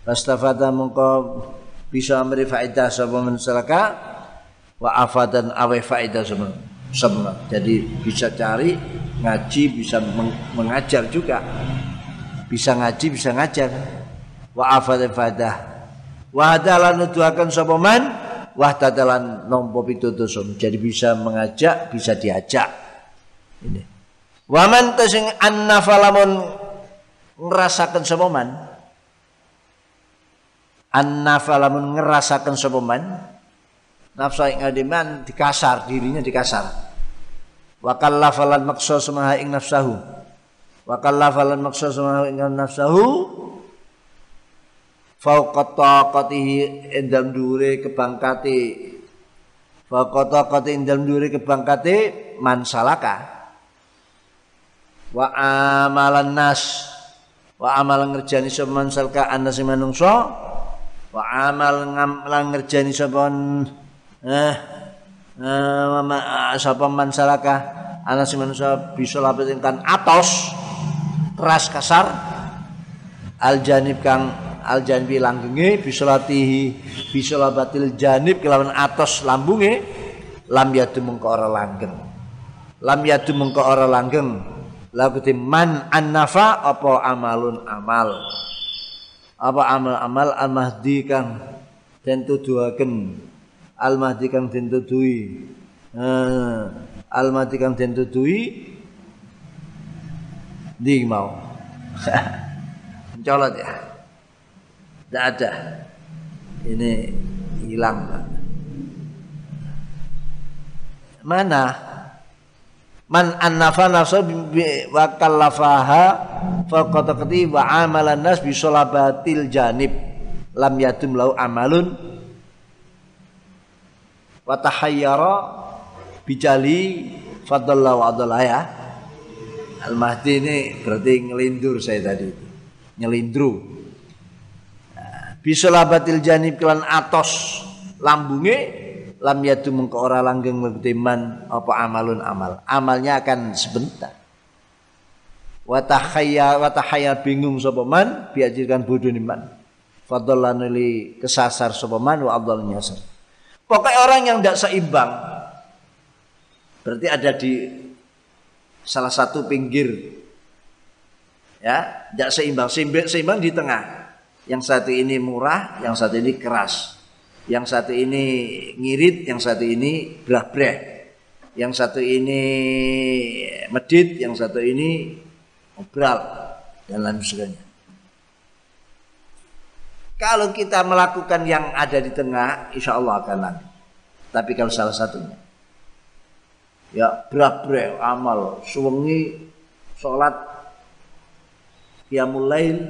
Fastafada mengko bisa memberi faedah sama masyarakat wa afadan awe faedah sama sama jadi bisa cari ngaji bisa mengajar juga. Bisa ngaji bisa ngajar. Wa afadan faedah wa hadalan nuduhaken sapa man? Wa tadalan nompo jadi bisa mengajak bisa diajak. Ini. Wa man tasing annafalamun ngerasakan sapa man? Annafa lamun ngerasakan sapa man nafsu ing adiman dikasar dirinya dikasar. Wa kallafalan maksa semaha ing nafsahu. Wa kallafalan maksa semaha ing nafsahu. Fauqa taqatihi endam dure kebangkate. Fauqa taqati endam dure kebangkate man salaka. Wa amalan nas. Wa amalan ngerjani sapa man salka anas manungsa. Wa amal lan ngerjani sapa eh, eh sapa man salaka? Ana sing manusa bisa lapet kan atos keras kasar. Al janib kang al janbi langgenge bisa latihi bisa labatil janib kelawan atos lambunge lam yadu mengko ora langgeng. Lam yadu mengko ora langgeng. Lakuti man annafa apa amalun amal? Apa amal-amal al-mahdi kang den tuduhaken al-mahdi kang den tuduhi eh, al-mahdi kang den tuduhi di mau? Mencolot ya? Tidak ada. Ini hilang mana? Man annafa nafsa wa kallafaha faqad wa amalan nas bi janib. Lam yatum lau amalun wa tahayyara bijali fadalla wa adalla ya. Al mahdi ini berarti ngelindur saya tadi. Nyelindru bisolabatil janib kelan atos lambunge lam yatu mengko ora langgeng man apa amalun amal. Amalnya akan sebentar. Wa tahayya wa tahayya bingung sapa man biajirkan bodoh man. Fadallan li kesasar sapa man wa afdal nyasar Pokoknya orang yang tidak seimbang berarti ada di salah satu pinggir. Ya tidak seimbang. Seimbang, seimbang di tengah. Yang satu ini murah yang satu ini keras. Yang satu ini ngirit yang satu ini belah breh yang satu ini medit yang satu ini obral dan lain sebagainya kalau kita melakukan yang ada di tengah, insya Allah akan langgeng. Tapi kalau salah satunya, ya berat-berat amal, suwengi, sholat, qiyamul lail,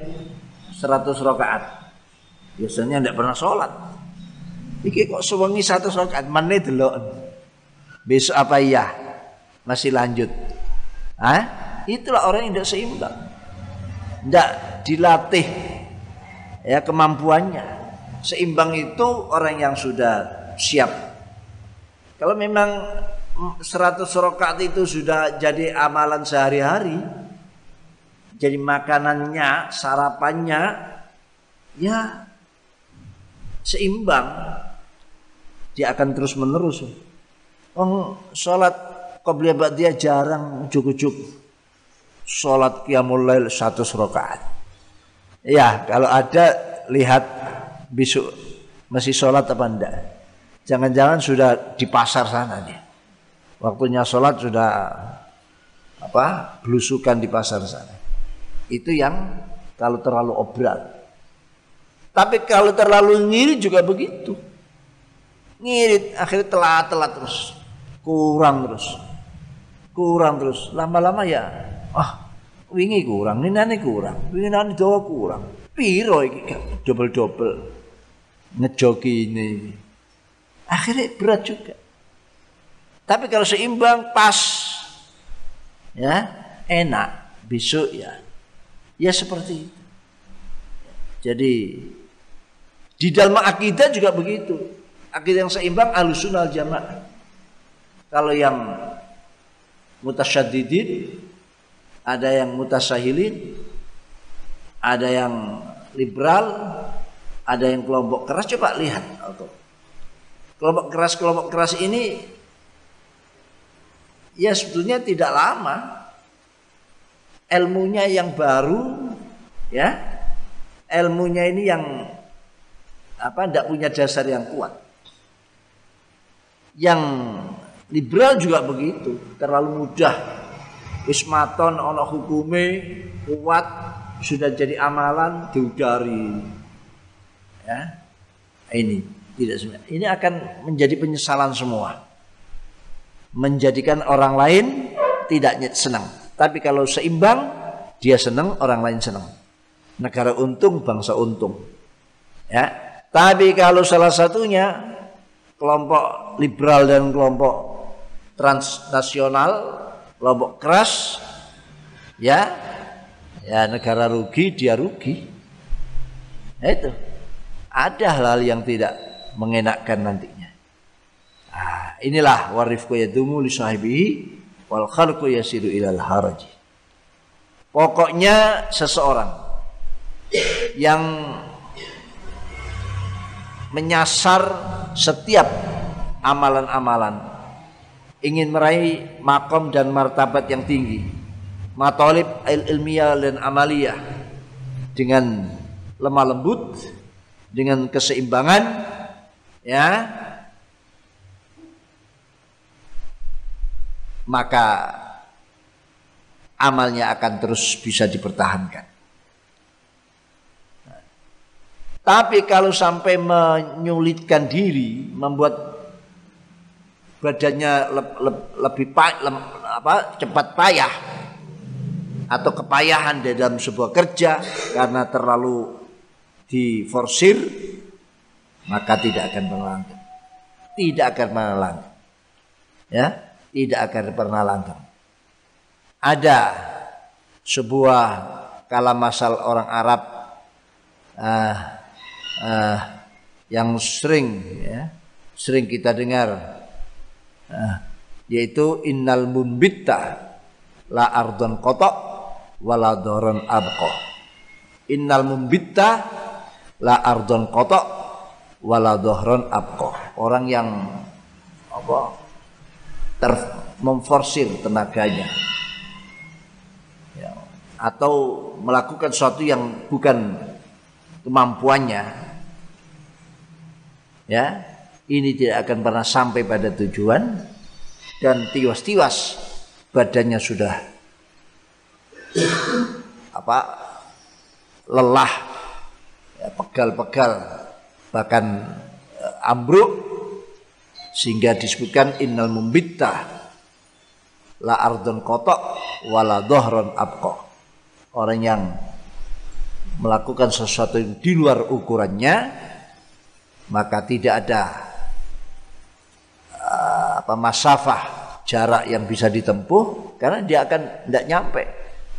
100 rakaat. Biasanya tidak pernah sholat. Iki kok suwengi 100 rakaat, mana delok. Besok apa iya? Masih lanjut. Hah? Itulah orang yang tidak seimbang. Tidak dilatih ya kemampuannya. Seimbang itu orang yang sudah siap. Kalau memang 100 rakaat itu sudah jadi amalan sehari-hari, jadi makanannya, sarapannya, ya seimbang. Dia akan terus menerus. Oh, sholat qobliyah dia jarang ujuk-ujuk. Sholat qiyamul lail 100 rakaat. Ya, kalau ada lihat besok masih sholat apa enggak. Jangan-jangan sudah di pasar sana dia. Waktunya sholat sudah apa belusukan di pasar sana. Itu yang kalau terlalu obral. Tapi kalau terlalu ngirit juga begitu. Ngirit akhirnya telat-telat terus. Kurang terus. Kurang terus. Lama-lama ya, ah wingi kurang, nane kurang, wingi nane dawa kurang. Piro iki double-double ngejoki ini. Akhirnya berat juga. Tapi kalau seimbang pas ya enak besok ya ya seperti itu. Jadi di dalam akidah juga begitu. Akidah yang seimbang alusunal jamaah. Kalau yang mutasyadidin ada yang mutasahilin, ada yang liberal, ada yang kelompok keras. Coba lihat, kelompok keras kelompok keras ini ya sebetulnya tidak lama, ilmunya yang baru, ya, ilmunya ini yang apa? Tidak punya dasar yang kuat. Yang liberal juga begitu, terlalu mudah Ismaton ono hukume kuat sudah jadi amalan diudari. Ya. Ini tidak sebenarnya. Ini akan menjadi penyesalan semua. Menjadikan orang lain tidak senang. Tapi kalau seimbang, dia senang, orang lain senang. Negara untung, bangsa untung. Ya. Tapi kalau salah satunya kelompok liberal dan kelompok transnasional kelompok keras. Ya. Ya negara rugi dia rugi. Nah, itu. Ada hal-hal yang tidak mengenakkan nantinya. Nah, inilah warifku yadumu li sahibihi wal khalqu yasiru ilal haraji. Pokoknya seseorang yang menyasar setiap amalan-amalan ingin meraih makom dan martabat yang tinggi. Matolib il ilmiah dan amaliyah. Dengan lemah lembut dengan keseimbangan ya. Maka amalnya akan terus bisa dipertahankan. Tapi kalau sampai menyulitkan diri membuat badannya le, le, lebih pa, le, apa, cepat payah. Atau kepayahan di dalam sebuah kerja karena terlalu diforsir maka tidak akan pernah langgeng tidak akan pernah langgeng ya tidak akan pernah langgeng ada sebuah kalam masal orang Arab uh, uh, yang sering ya sering kita dengar yaitu innal mumbitta la ardon kotok wala abko innal mumbitta la ardon kotok wala abqa. Orang yang apa ter memforsir tenaganya. Ya, atau melakukan sesuatu yang bukan kemampuannya. Ya ini tidak akan pernah sampai pada tujuan. Dan tiwas-tiwas badannya sudah apa lelah ya, pegal-pegal bahkan uh, ambruk sehingga disebutkan innal mumbitta la ardun kotok wala dohron abqa. Orang yang melakukan sesuatu yang di luar ukurannya maka tidak ada uh, apa masafah jarak yang bisa ditempuh karena dia akan tidak nyampe.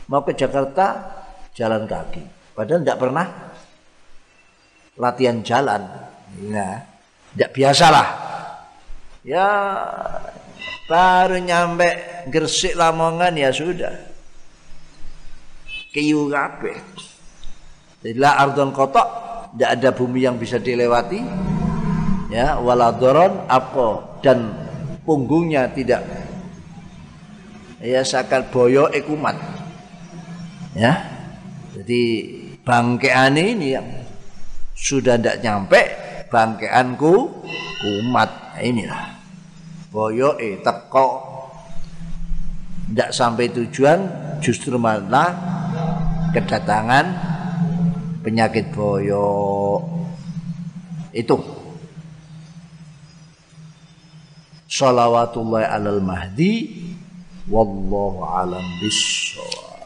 Mau ke Jakarta jalan kaki. Padahal tidak pernah latihan jalan. Nah tidak biasalah. Ya baru nyampe Gresik Lamongan ya sudah. Kiyu kabeh. Ila ardon kotok tidak ada bumi yang bisa dilewati ya waladoron apa dan punggungnya tidak. Ya sakal boyo ekumat ya. Jadi bangkean ini yang sudah tidak nyampe bangkeanku kumat nah, inilah. Boyo eh teko. Tidak sampai tujuan justru malah kedatangan penyakit boyo. Itu salawatullah alal mahdi wallahu alam bisawab